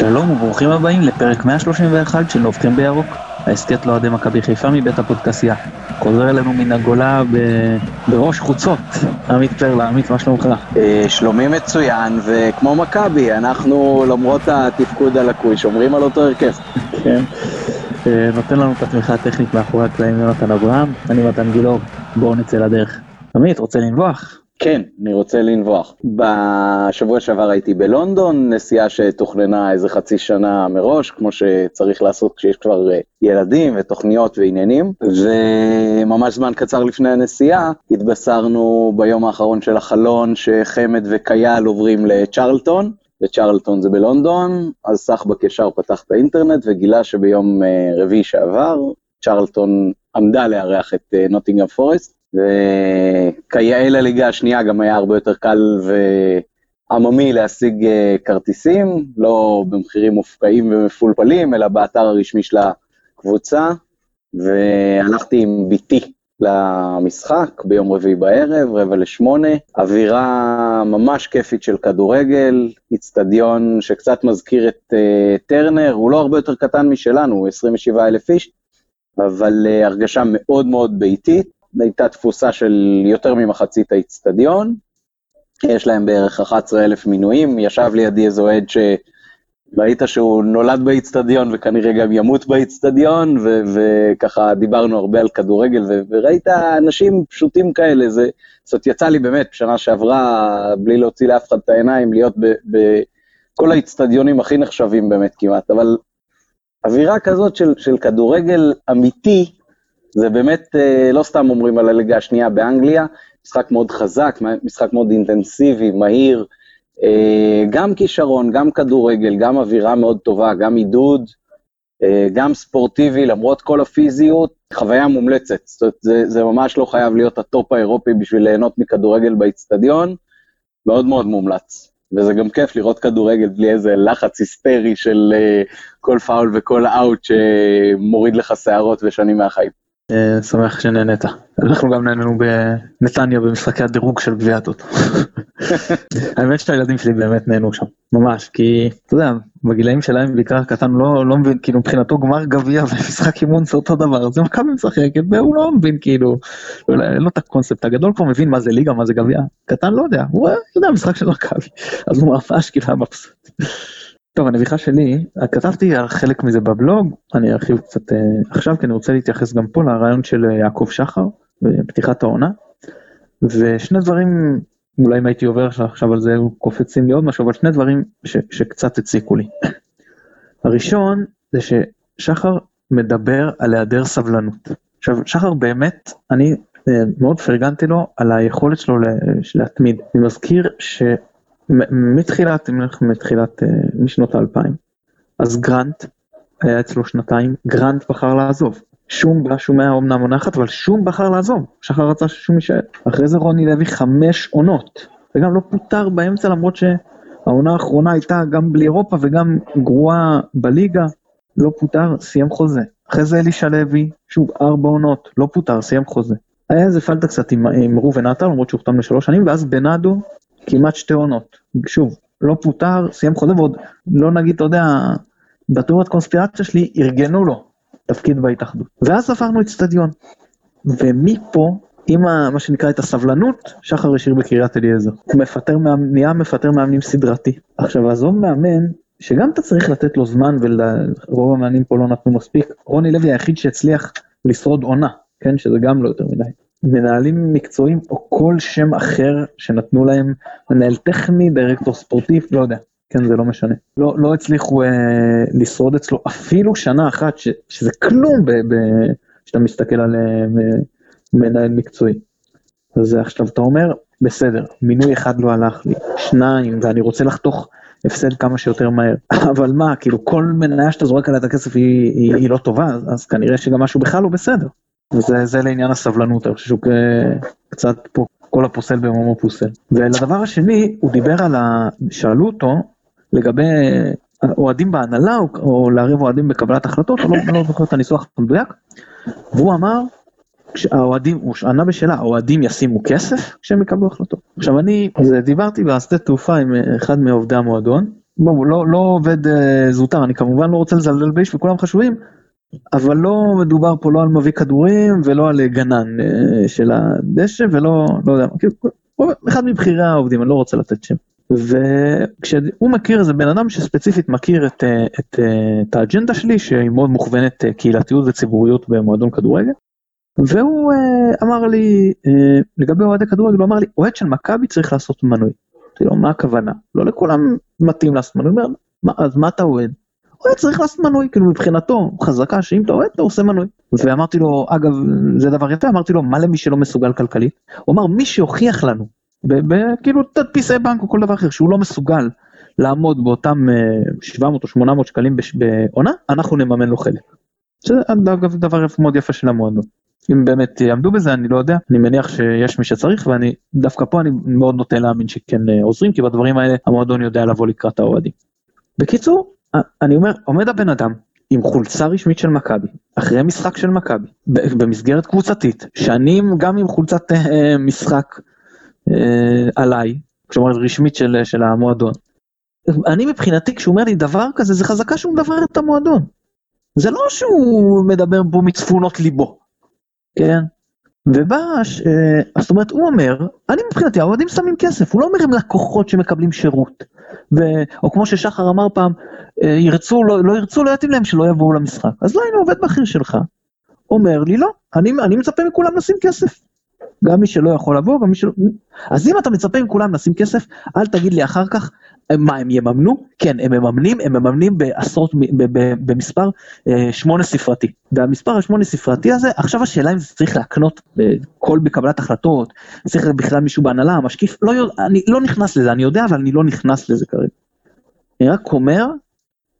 שלום וברוכים הבאים לפרק 131 של נובחים בירוק, ההסכת לאוהדי מכבי חיפה מבית הפודקסייה. חוזר אלינו מן הגולה ב... בראש חוצות, עמית פרלה, עמית, מה שלומך? אה, שלומי מצוין, וכמו מכבי, אנחנו למרות התפקוד הלקוי, שומרים על אותו הרכב. כן. אה, נותן לנו את התמיכה הטכנית מאחורי הקלעים יונתן אברהם, אני מתן גילאור, בואו נצא לדרך. עמית, רוצה לנבוח? כן, אני רוצה לנבוח. בשבוע שעבר הייתי בלונדון, נסיעה שתוכננה איזה חצי שנה מראש, כמו שצריך לעשות כשיש כבר אה, ילדים ותוכניות ועניינים, וממש זמן קצר לפני הנסיעה התבשרנו ביום האחרון של החלון שחמד וקייל עוברים לצ'רלטון, וצ'רלטון זה בלונדון, אז סחבק ישר פתח את האינטרנט וגילה שביום אה, רביעי שעבר, צ'רלטון עמדה לארח את נוטינגרם פורסט, וכיאה לליגה השנייה גם היה הרבה יותר קל ועממי להשיג אה, כרטיסים, לא במחירים מופקעים ומפולפלים, אלא באתר הרשמי של הקבוצה, והלכתי עם ביתי למשחק ביום רביעי בערב, רבע לשמונה, אווירה ממש כיפית של כדורגל, איצטדיון שקצת מזכיר את uh, טרנר, הוא לא הרבה יותר קטן משלנו, הוא 27 אלף איש, אבל uh, הרגשה מאוד מאוד ביתית, הייתה תפוסה של יותר ממחצית האיצטדיון, יש להם בערך 11 אלף מינויים, ישב לידי איזה אוהד שראית שהוא נולד באיצטדיון וכנראה גם ימות באיצטדיון, וככה דיברנו הרבה על כדורגל, וראית אנשים פשוטים כאלה, זה, זאת יצא לי באמת בשנה שעברה, בלי להוציא לאף אחד את העיניים, להיות בכל האיצטדיונים הכי נחשבים באמת כמעט, אבל אווירה כזאת של, של כדורגל אמיתי, זה באמת, אה, לא סתם אומרים על הליגה השנייה באנגליה, משחק מאוד חזק, משחק מאוד אינטנסיבי, מהיר, אה, גם כישרון, גם כדורגל, גם אווירה מאוד טובה, גם עידוד, אה, גם ספורטיבי, למרות כל הפיזיות, חוויה מומלצת. זאת אומרת, זה, זה ממש לא חייב להיות הטופ האירופי בשביל ליהנות מכדורגל באיצטדיון, מאוד מאוד מומלץ. וזה גם כיף לראות כדורגל בלי איזה לחץ היסטרי של כל פאול וכל אאוט שמוריד לך שערות ושנים מהחיים. אה, שמח שנהנית. אנחנו גם נהנינו בנתניה במשחקי הדירוג של גביע הטוטו. האמת שהילדים שלי באמת נהנו שם, ממש, כי אתה יודע, בגילאים שלהם בעיקר קטן לא, לא מבין, כאילו מבחינתו גמר גביע ומשחק אימון זה אותו דבר, זה מכבי משחקת והוא לא מבין כאילו, לא, אין לו את הקונספט הגדול כבר מבין מה זה ליגה, מה זה גביע, קטן לא יודע, הוא יודע משחק של מכבי, אז הוא ממש כאילו מבסוט. טוב, הנביכה שלי, כתבתי על חלק מזה בבלוג, אני ארחיב קצת uh, עכשיו, כי אני רוצה להתייחס גם פה לרעיון של uh, יעקב שחר, בפתיחת העונה, ושני דברים, אולי אם הייתי עובר עכשיו על זה, קופצים לי עוד משהו, אבל שני דברים ש, שקצת הציקו לי. הראשון, זה ששחר מדבר על היעדר סבלנות. עכשיו, שחר באמת, אני uh, מאוד פרגנתי לו על היכולת שלו להתמיד. אני מזכיר ש... מתחילת, מתחילת, אה, משנות האלפיים. אז גרנט, היה אצלו שנתיים, גרנט בחר לעזוב. שום אומנם עונה אחת, אבל שום בחר לעזוב. שחר רצה ששום יישאר. אחרי זה רוני לוי חמש עונות, וגם לא פוטר באמצע למרות שהעונה האחרונה הייתה גם בלי אירופה וגם גרועה בליגה, לא פוטר, סיים חוזה. אחרי זה אלישע לוי, שוב ארבע עונות, לא פוטר, סיים חוזה. היה איזה פלטה קצת עם, עם ראובן עטר, למרות שהוחתם לשלוש שנים, ואז בנאדו כמעט שתי עונות. שוב, לא פוטר, סיים חוזה ועוד, לא נגיד, אתה יודע, בתיאוריית קונספירציה שלי, ארגנו לו תפקיד בהתאחדות. ואז ספרנו אצטדיון. ומפה, עם ה, מה שנקרא את הסבלנות, שחר השאיר בקריית אליעזר. הוא מפטר, נהיה מפטר מאמנים סדרתי. עכשיו, עזוב מאמן, שגם אתה צריך לתת לו זמן, ורוב המאמנים פה לא נתנו מספיק. רוני לוי היחיד שהצליח לשרוד עונה, כן, שזה גם לא יותר מדי. מנהלים מקצועיים או כל שם אחר שנתנו להם מנהל טכני, דירקטור ספורטיב, לא יודע, כן זה לא משנה. לא, לא הצליחו אה, לשרוד אצלו אפילו שנה אחת, ש, שזה כלום כשאתה מסתכל על אה, מנהל מקצועי. אז עכשיו אתה אומר, בסדר, מינוי אחד לא הלך לי, שניים, ואני רוצה לחתוך הפסד כמה שיותר מהר. אבל מה, כאילו כל מניה שאתה זורק עליה את הכסף היא, היא, היא לא טובה, אז כנראה שגם משהו בכלל לא בסדר. וזה לעניין הסבלנות, אני חושב שהוא קצת פה, כל הפוסל במומו פוסל. ולדבר השני, הוא דיבר על ה... שאלו אותו לגבי אוהדים בהנהלה, או, או לערב אוהדים בקבלת החלטות, אני לא, לא זוכר את הניסוח המדויק, והוא אמר, כשהאוהדים, הוא ענה בשאלה, האוהדים ישימו כסף כשהם יקבלו החלטות. עכשיו אני דיברתי בשדה תעופה עם אחד מעובדי המועדון, בואו, לא, לא עובד uh, זוטר, אני כמובן לא רוצה לזלזל באיש וכולם חשובים, אבל לא מדובר פה לא על מביא כדורים ולא על גנן uh, של הדשא ולא, לא יודע, כאילו, אחד מבכירי העובדים, אני לא רוצה לתת שם. וכשהוא מכיר איזה בן אדם שספציפית מכיר את, את, את האג'נדה שלי שהיא מאוד מוכוונת קהילתיות וציבוריות במועדון כדורגל. והוא אמר לי לגבי אוהדי כדורגל הוא אמר לי אוהד של מכבי צריך לעשות מנוי. אמרתי לו מה הכוונה לא לכולם מתאים לעשות מנוי. הוא אומר אז מה אתה אוהד? אוהד צריך לעשות מנוי כאילו מבחינתו חזקה שאם אתה אוהד אתה עושה מנוי. ואמרתי לו אגב זה דבר יפה אמרתי לו מה למי שלא מסוגל כלכלית. הוא אמר מי שהוכיח לנו כאילו תדפיסי בנק או כל דבר אחר שהוא לא מסוגל לעמוד באותם 700 אה, או 800 שקלים בעונה, אנחנו נממן לו חלק. זה אגב דבר מאוד יפה של המועדון. אם באמת יעמדו בזה אני לא יודע, אני מניח שיש מי שצריך ואני דווקא פה אני מאוד נוטה להאמין שכן אה, עוזרים כי בדברים האלה המועדון יודע לבוא לקראת האוהדים. בקיצור, אני אומר, עומד הבן אדם עם חולצה רשמית של מכבי, אחרי משחק של מכבי, במסגרת קבוצתית, שנים גם עם חולצת אה, משחק אה, עליי, כלומר רשמית של, של המועדון. אני מבחינתי כשהוא אומר לי דבר כזה זה חזקה שהוא מדבר את המועדון. זה לא שהוא מדבר פה מצפונות ליבו, כן? ובא, אה, זאת אומרת הוא אומר, אני מבחינתי האוהדים שמים כסף, הוא לא אומר הם לקוחות שמקבלים שירות. ו, או כמו ששחר אמר פעם, אה, ירצו, לא, לא ירצו, לא יתאים להם שלא יבואו למשחק. אז לא הנה עובד בכיר שלך, אומר לי לא, אני, אני מצפה מכולם לשים כסף. גם מי שלא יכול לבוא, גם מי שלא... אז אם אתה מצפה עם כולם לשים כסף, אל תגיד לי אחר כך, מה הם יממנו? כן, הם מממנים, הם מממנים בעשרות, במספר אה, שמונה ספרתי. והמספר השמונה ספרתי הזה, עכשיו השאלה אם זה צריך להקנות בכל בקבלת החלטות, צריך בכלל מישהו בהנהלה, משקיף, לא, אני לא נכנס לזה, אני יודע, אבל אני לא נכנס לזה כרגע. אני רק אומר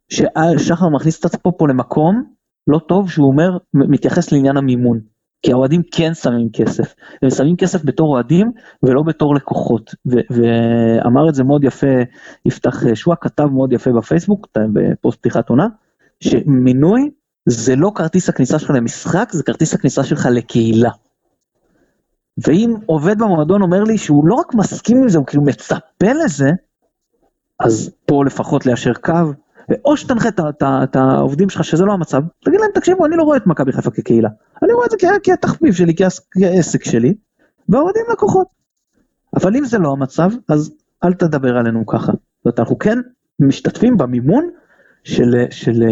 ששחר מכניס את עצמו פה למקום לא טוב שהוא אומר, מתייחס לעניין המימון. כי האוהדים כן שמים כסף, הם שמים כסף בתור אוהדים ולא בתור לקוחות, ואמר את זה מאוד יפה, יפתח שועה כתב מאוד יפה בפייסבוק, בפוסט פתיחת עונה, שמינוי זה לא כרטיס הכניסה שלך למשחק, זה כרטיס הכניסה שלך לקהילה. ואם עובד במועדון אומר לי שהוא לא רק מסכים עם זה, הוא כאילו מצפה לזה, אז פה לפחות ליישר קו, או שתנחה את העובדים שלך שזה לא המצב, תגיד להם תקשיבו אני לא רואה את מכבי חיפה כקהילה, אני רואה את זה כתחביב שלי, כעסק שלי, והאוהדים לקוחות. אבל אם זה לא המצב, אז אל תדבר עלינו ככה. זאת אומרת, אנחנו כן משתתפים במימון של, של,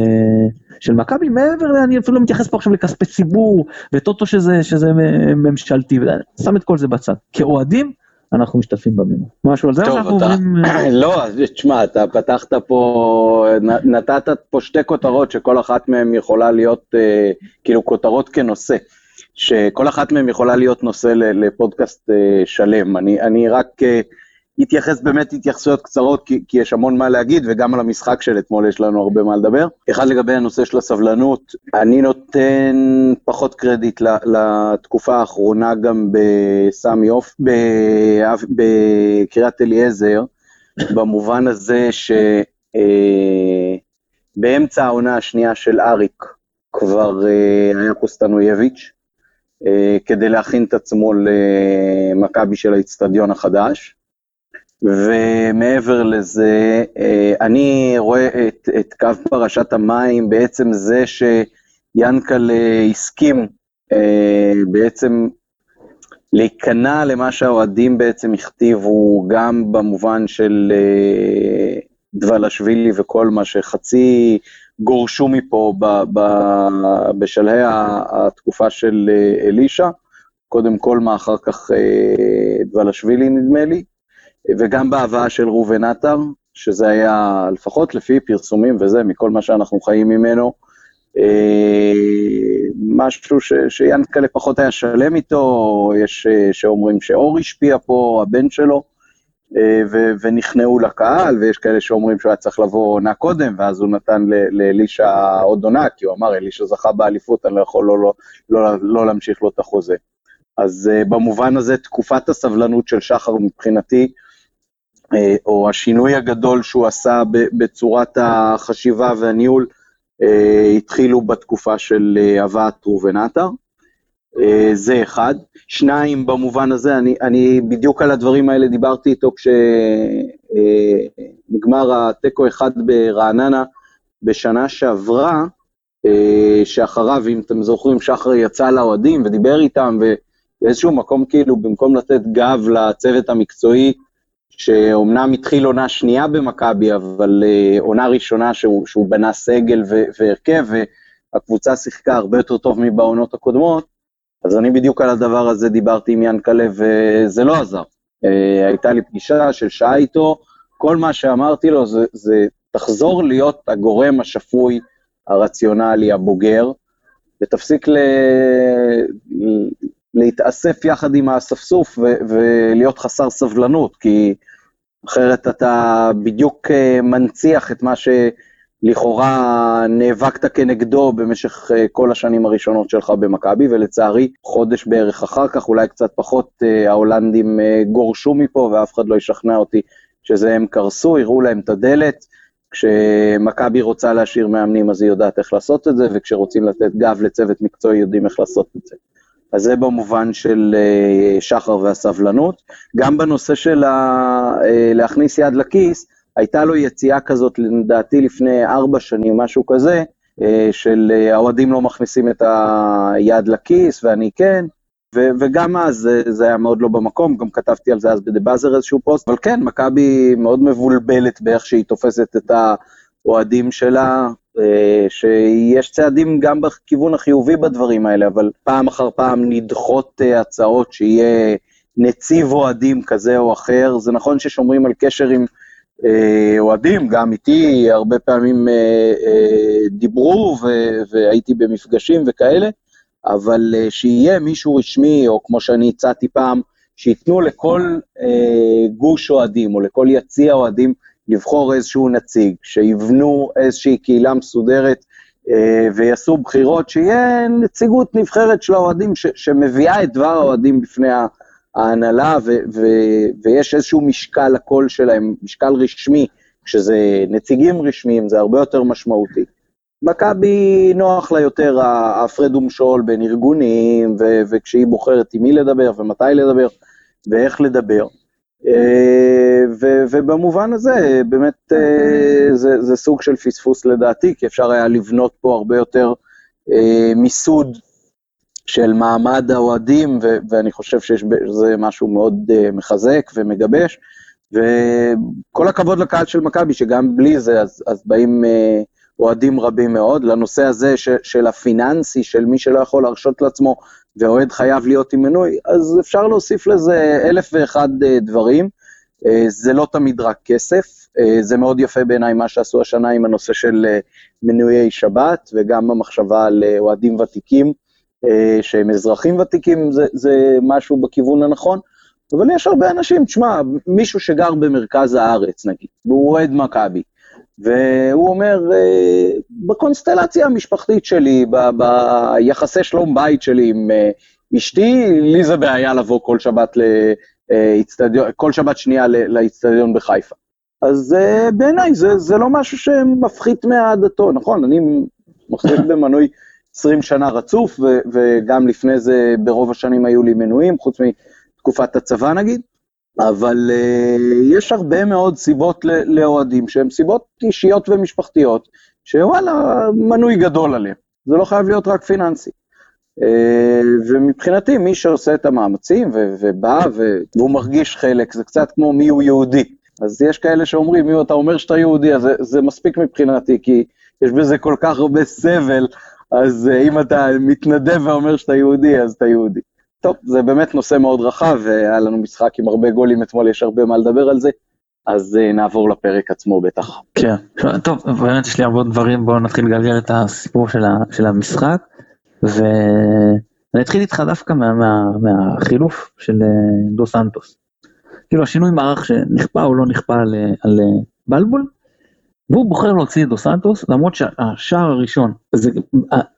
של מכבי מעבר, אני אפילו לא מתייחס פה עכשיו לכספי ציבור, וטוטו שזה, שזה ממשלתי, שם את כל זה בצד. כאוהדים, אנחנו משתתפים במימון. משהו על זה, טוב, אנחנו אתה... עוברים... לא, תשמע, אתה פתחת פה, נתת פה שתי כותרות שכל אחת מהן יכולה להיות, אה, כאילו כותרות כנושא, שכל אחת מהן יכולה להיות נושא לפודקאסט אה, שלם. אני, אני רק... אה, יתייחס באמת התייחסויות קצרות, כי, כי יש המון מה להגיד, וגם על המשחק של אתמול יש לנו הרבה מה לדבר. אחד לגבי הנושא של הסבלנות, אני נותן פחות קרדיט לתקופה האחרונה גם בסמי אוף, בקריית אליעזר, במובן הזה שבאמצע אה, העונה השנייה של אריק כבר אה, היה קוסטנויביץ', אה, כדי להכין את עצמו למכבי של האיצטדיון החדש. ומעבר לזה, אה, אני רואה את, את קו פרשת המים בעצם זה שיאנקל הסכים אה, בעצם להיכנע למה שהאוהדים בעצם הכתיבו, גם במובן של אה, דבלשווילי וכל מה שחצי גורשו מפה ב, ב, בשלהי התקופה של אלישע, קודם כל מה אחר כך דבלשווילי נדמה לי, וגם בהבאה של ראובן עטר, שזה היה, לפחות לפי פרסומים וזה, מכל מה שאנחנו חיים ממנו, אה, משהו ש, שיאנקלה פחות היה שלם איתו, יש אה, שאומרים שאור השפיע פה, הבן שלו, אה, ו, ונכנעו לקהל, ויש כאלה שאומרים שהוא היה צריך לבוא עונה קודם, ואז הוא נתן לאלישע עוד עונה, כי הוא אמר, אלישע זכה באליפות, אני לא יכול לא, לא, לא, לא להמשיך לו את החוזה. אז במובן הזה, תקופת הסבלנות של שחר מבחינתי, או השינוי הגדול שהוא עשה בצורת החשיבה והניהול, אה, התחילו בתקופה של אה, הבאת ראובן עטר. אה, זה אחד. שניים, במובן הזה, אני, אני בדיוק על הדברים האלה דיברתי איתו כשנגמר אה, התיקו אחד ברעננה בשנה שעברה, אה, שאחריו, אם אתם זוכרים, שחר יצא לאוהדים ודיבר איתם, ובאיזשהו מקום כאילו, במקום לתת גב לצוות המקצועי, שאומנם התחיל עונה שנייה במכבי, אבל עונה ראשונה שהוא, שהוא בנה סגל והרכב, והקבוצה שיחקה הרבה יותר טוב מבעונות הקודמות, אז אני בדיוק על הדבר הזה דיברתי עם ינקלה, וזה לא עזר. Uh, הייתה לי פגישה של שעה איתו, כל מה שאמרתי לו זה, זה תחזור להיות הגורם השפוי, הרציונלי, הבוגר, ותפסיק ל... להתאסף יחד עם האספסוף ו... ולהיות חסר סבלנות, כי אחרת אתה בדיוק אה, מנציח את מה ש... לכאורה נאבקת כנגדו במשך אה, כל השנים הראשונות שלך במכבי, ולצערי, חודש בערך אחר כך, אולי קצת פחות, אה, ההולנדים גורשו מפה, ואף אחד לא ישכנע אותי שזה הם קרסו, הראו להם את הדלת. כשמכבי רוצה להשאיר מאמנים אז היא יודעת איך לעשות את זה, וכשרוצים לתת גב לצוות מקצועי יודעים איך לעשות את זה. אז זה במובן של שחר והסבלנות. גם בנושא של להכניס יד לכיס, הייתה לו יציאה כזאת, לדעתי לפני ארבע שנים, משהו כזה, אה, של אה, האוהדים לא מכניסים את היד לכיס, ואני כן, ו- וגם אז זה היה מאוד לא במקום, גם כתבתי על זה אז בדה באזר איזשהו פוסט, אבל כן, מכבי מאוד מבולבלת באיך שהיא תופסת את האוהדים שלה, אה, שיש צעדים גם בכיוון החיובי בדברים האלה, אבל פעם אחר פעם נדחות הצעות שיהיה נציב אוהדים כזה או אחר, זה נכון ששומרים על קשר עם אה, אוהדים, גם איתי הרבה פעמים אה, אה, דיברו והייתי במפגשים וכאלה, אבל שיהיה מישהו רשמי, או כמו שאני הצעתי פעם, שייתנו לכל גוש אוהדים או לכל יציע אוהדים לבחור איזשהו נציג, שיבנו איזושהי קהילה מסודרת ויעשו בחירות, שיהיה נציגות נבחרת של האוהדים שמביאה את דבר האוהדים בפני. ההנהלה, ויש איזשהו משקל לקול שלהם, משקל רשמי, כשזה נציגים רשמיים זה הרבה יותר משמעותי. מכבי נוח לה יותר ההפרד ומשול בין ארגונים, וכשהיא בוחרת עם מי לדבר ומתי לדבר ואיך לדבר. אה, ו- ובמובן הזה, באמת אה, זה, זה סוג של פספוס לדעתי, כי אפשר היה לבנות פה הרבה יותר אה, מיסוד של מעמד האוהדים, ו- ואני חושב שיש בזה משהו מאוד מחזק ומגבש, וכל הכבוד לקהל של מכבי, שגם בלי זה, אז, אז באים אוהדים רבים מאוד. לנושא הזה ש- של הפיננסי, של מי שלא יכול להרשות לעצמו, ואוהד חייב להיות עם מנוי, אז אפשר להוסיף לזה אלף ואחד uh, דברים. Uh, זה לא תמיד רק כסף, uh, זה מאוד יפה בעיניי מה שעשו השנה עם הנושא של מנויי שבת, וגם המחשבה על אוהדים ותיקים. אה, שהם אזרחים ותיקים, זה, זה משהו בכיוון הנכון, אבל יש הרבה אנשים, תשמע, מישהו שגר במרכז הארץ נגיד, והוא אוהד מכבי, והוא אומר, אה, בקונסטלציה המשפחתית שלי, ב, ביחסי שלום בית שלי עם אה, אשתי, לי זה בעיה לבוא כל שבת, לאצטדיון, כל שבת שנייה לאצטדיון בחיפה. אז בעיניי זה, זה לא משהו שמפחית מאהדתו, נכון? אני מחזיק במנוי 20 שנה רצוף, ו- וגם לפני זה ברוב השנים היו לי מנויים, חוץ מתקופת הצבא נגיד, אבל uh, יש הרבה מאוד סיבות לאוהדים שהן סיבות אישיות ומשפחתיות, שוואלה, מנוי גדול עליהם, זה לא חייב להיות רק פיננסי. Uh, ומבחינתי, מי שעושה את המאמצים ובא והוא מרגיש חלק, זה קצת כמו מי הוא יהודי. אז יש כאלה שאומרים, מי אתה אומר שאתה יהודי, אז זה, זה מספיק מבחינתי, כי יש בזה כל כך הרבה סבל, אז אה, אם אתה מתנדב ואומר שאתה יהודי, אז אתה יהודי. טוב, זה באמת נושא מאוד רחב, והיה לנו משחק עם הרבה גולים אתמול, יש הרבה מה לדבר על זה, אז אה, נעבור לפרק עצמו בטח. כן, טוב, באמת יש לי הרבה דברים, בואו נתחיל לגלגל את הסיפור של, ה, של המשחק, ואני אתחיל איתך דווקא מה, מה, מהחילוף של אה, דו סנטוס. כאילו השינוי מערך שנכפה או לא נכפה על, על בלבול, והוא בוחר להוציא את דו סנטוס למרות שהשער הראשון זה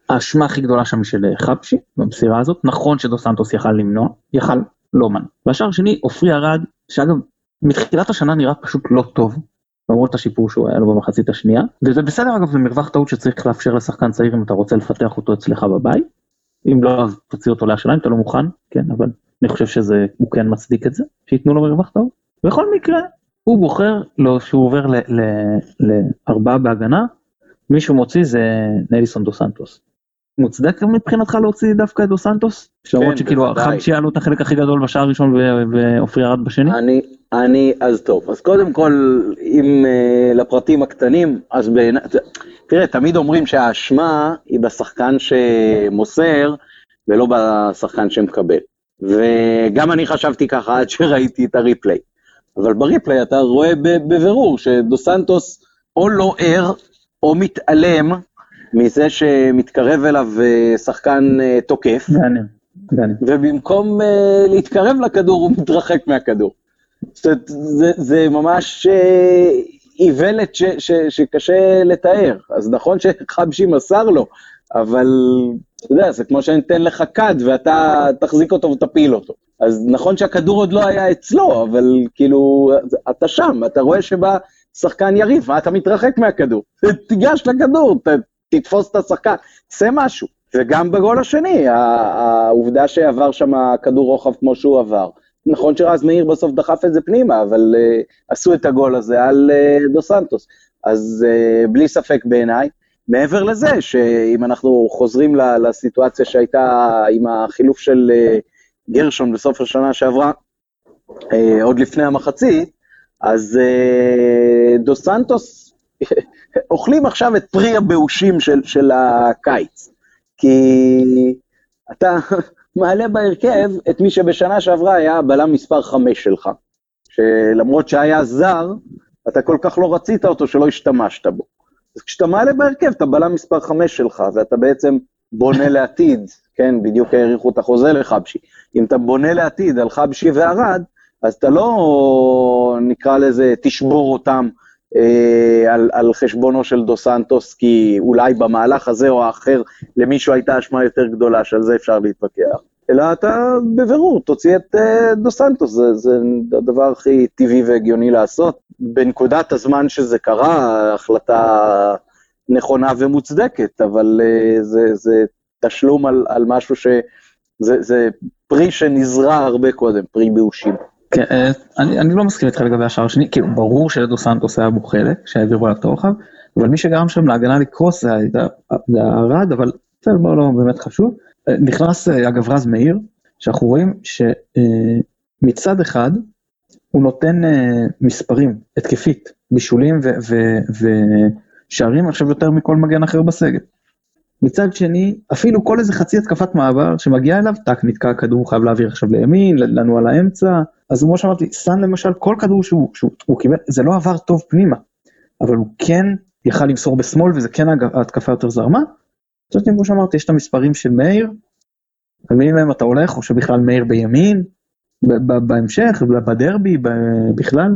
האשמה הכי גדולה שם של חבשי במסירה הזאת נכון שדו סנטוס יכל למנוע יכל לא מן והשער השני עופרי ארד שאגב מתחילת השנה נראה פשוט לא טוב למרות השיפור שהוא היה לו במחצית השנייה וזה בסדר אגב זה מרווח טעות שצריך לאפשר לשחקן צעיר אם אתה רוצה לפתח אותו אצלך בבית. אם לא, אז תוציא אותו להשאלה אם אתה לא מוכן, כן, אבל אני חושב שזה, הוא כן מצדיק את זה, שייתנו לו מרווח טוב. בכל מקרה, הוא בוחר לו שהוא עובר לארבעה בהגנה, מי שהוא מוציא זה נליסון דו סנטוס. מוצדק מבחינתך להוציא דווקא את דו סנטוס? כן, למרות שכאילו חבשי היה לו את החלק הכי גדול בשער הראשון ועופרי ירד בשני? אני, אני, אז טוב, אז קודם כל, אם uh, לפרטים הקטנים, אז בעיניי, תראה, תמיד אומרים שהאשמה היא בשחקן שמוסר ולא בשחקן שמקבל. וגם אני חשבתי ככה עד שראיתי את הריפליי. אבל בריפליי אתה רואה בבירור שדו סנטוס או לא ער או מתעלם מזה שמתקרב אליו אה, שחקן אה, תוקף, ובמקום אה, להתקרב לכדור הוא מתרחק מהכדור. זאת אומרת, זה, זה ממש איוולת ש, ש, שקשה לתאר. אז נכון שחבשי מסר לו, אבל אתה יודע, זה כמו שאני אתן לך כד ואתה תחזיק אותו ותפיל אותו. אז נכון שהכדור עוד לא היה אצלו, אבל כאילו, אתה שם, אתה רואה שבא שחקן יריב, מה אתה מתרחק מהכדור? תיגש לכדור, ת, תתפוס את השחקן, תעשה משהו. וגם בגול השני, העובדה שעבר שם כדור רוחב כמו שהוא עבר. נכון שרז מאיר בסוף דחף את זה פנימה, אבל uh, עשו את הגול הזה על uh, דו סנטוס. אז uh, בלי ספק בעיניי. מעבר לזה, שאם אנחנו חוזרים לסיטואציה שהייתה עם החילוף של uh, גרשון בסוף השנה שעברה, uh, עוד לפני המחצית, אז uh, דו סנטוס אוכלים עכשיו את פרי הבאושים של, של הקיץ. כי אתה מעלה בהרכב את מי שבשנה שעברה היה הבלם מספר 5 שלך. שלמרות שהיה זר, אתה כל כך לא רצית אותו שלא השתמשת בו. אז כשאתה מעלה בהרכב, אתה בלם מספר 5 שלך, ואתה בעצם בונה לעתיד, כן, בדיוק האריכו את החוזה לחבשי. אם אתה בונה לעתיד על חבשי וערד, אז אתה לא, נקרא לזה, תשבור אותם אה, על, על חשבונו של דו סנטוס, כי אולי במהלך הזה או האחר למישהו הייתה אשמה יותר גדולה, שעל זה אפשר להתווכח. אלא אתה בבירור תוציא את uh, דו סנטוס, זה, זה הדבר הכי טבעי והגיוני לעשות. בנקודת הזמן שזה קרה, החלטה נכונה ומוצדקת, אבל uh, זה, זה תשלום על, על משהו ש... זה, זה פרי שנזרע הרבה קודם, פרי באושים. כן, אה, אני, אני לא מסכים איתך לגבי השער השני, כאילו ברור שדו סנטוס היה בו חלק, שהעבירו עליו את הרוחב, אבל מי שגרם שם להגנה לקרוס זה הרד, אבל זה לא, לא באמת חשוב. אה, נכנס אה, אגב רז מאיר, שאנחנו רואים שמצד אחד הוא נותן מספרים התקפית, בישולים ושערים עכשיו יותר מכל מגן אחר בסגל. מצד שני, אפילו כל איזה חצי התקפת מעבר שמגיעה אליו, טאק נתקע הכדור, חייב להעביר עכשיו לימין, לנוע לאמצע, אז כמו שאמרתי, סאן למשל, כל כדור שהוא, שהוא קיבל, זה לא עבר טוב פנימה, אבל הוא כן יכל למסור בשמאל וזה כן ההתקפה יותר זרמה. זאת כמו שאמרתי, יש את המספרים של מאיר, ומי מהם אתה הולך, או שבכלל מאיר בימין, בהמשך, בדרבי, בכלל.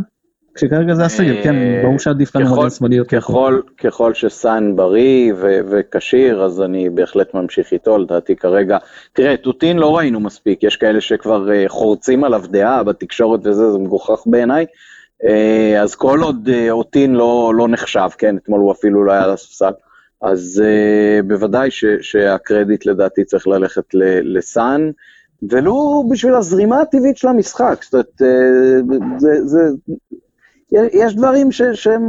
כשכרגע זה הסגל, כן, אה, ברור שעדיף לנו מודל שמאלי יותר. ככל, ככל שסאן בריא וכשיר, אז אני בהחלט ממשיך איתו, לדעתי כרגע. תראה, טוטין לא ראינו מספיק, יש כאלה שכבר אה, חורצים עליו דעה בתקשורת וזה, זה מגוחך בעיניי. אה, אז כל עוד אוטין לא, לא נחשב, כן, אתמול הוא אפילו לא היה על הספסל, אז בוודאי ש, שהקרדיט לדעתי צריך ללכת לסאן. ולו בשביל הזרימה הטבעית של המשחק, זאת אומרת, זה, זה, יש דברים ש, שהם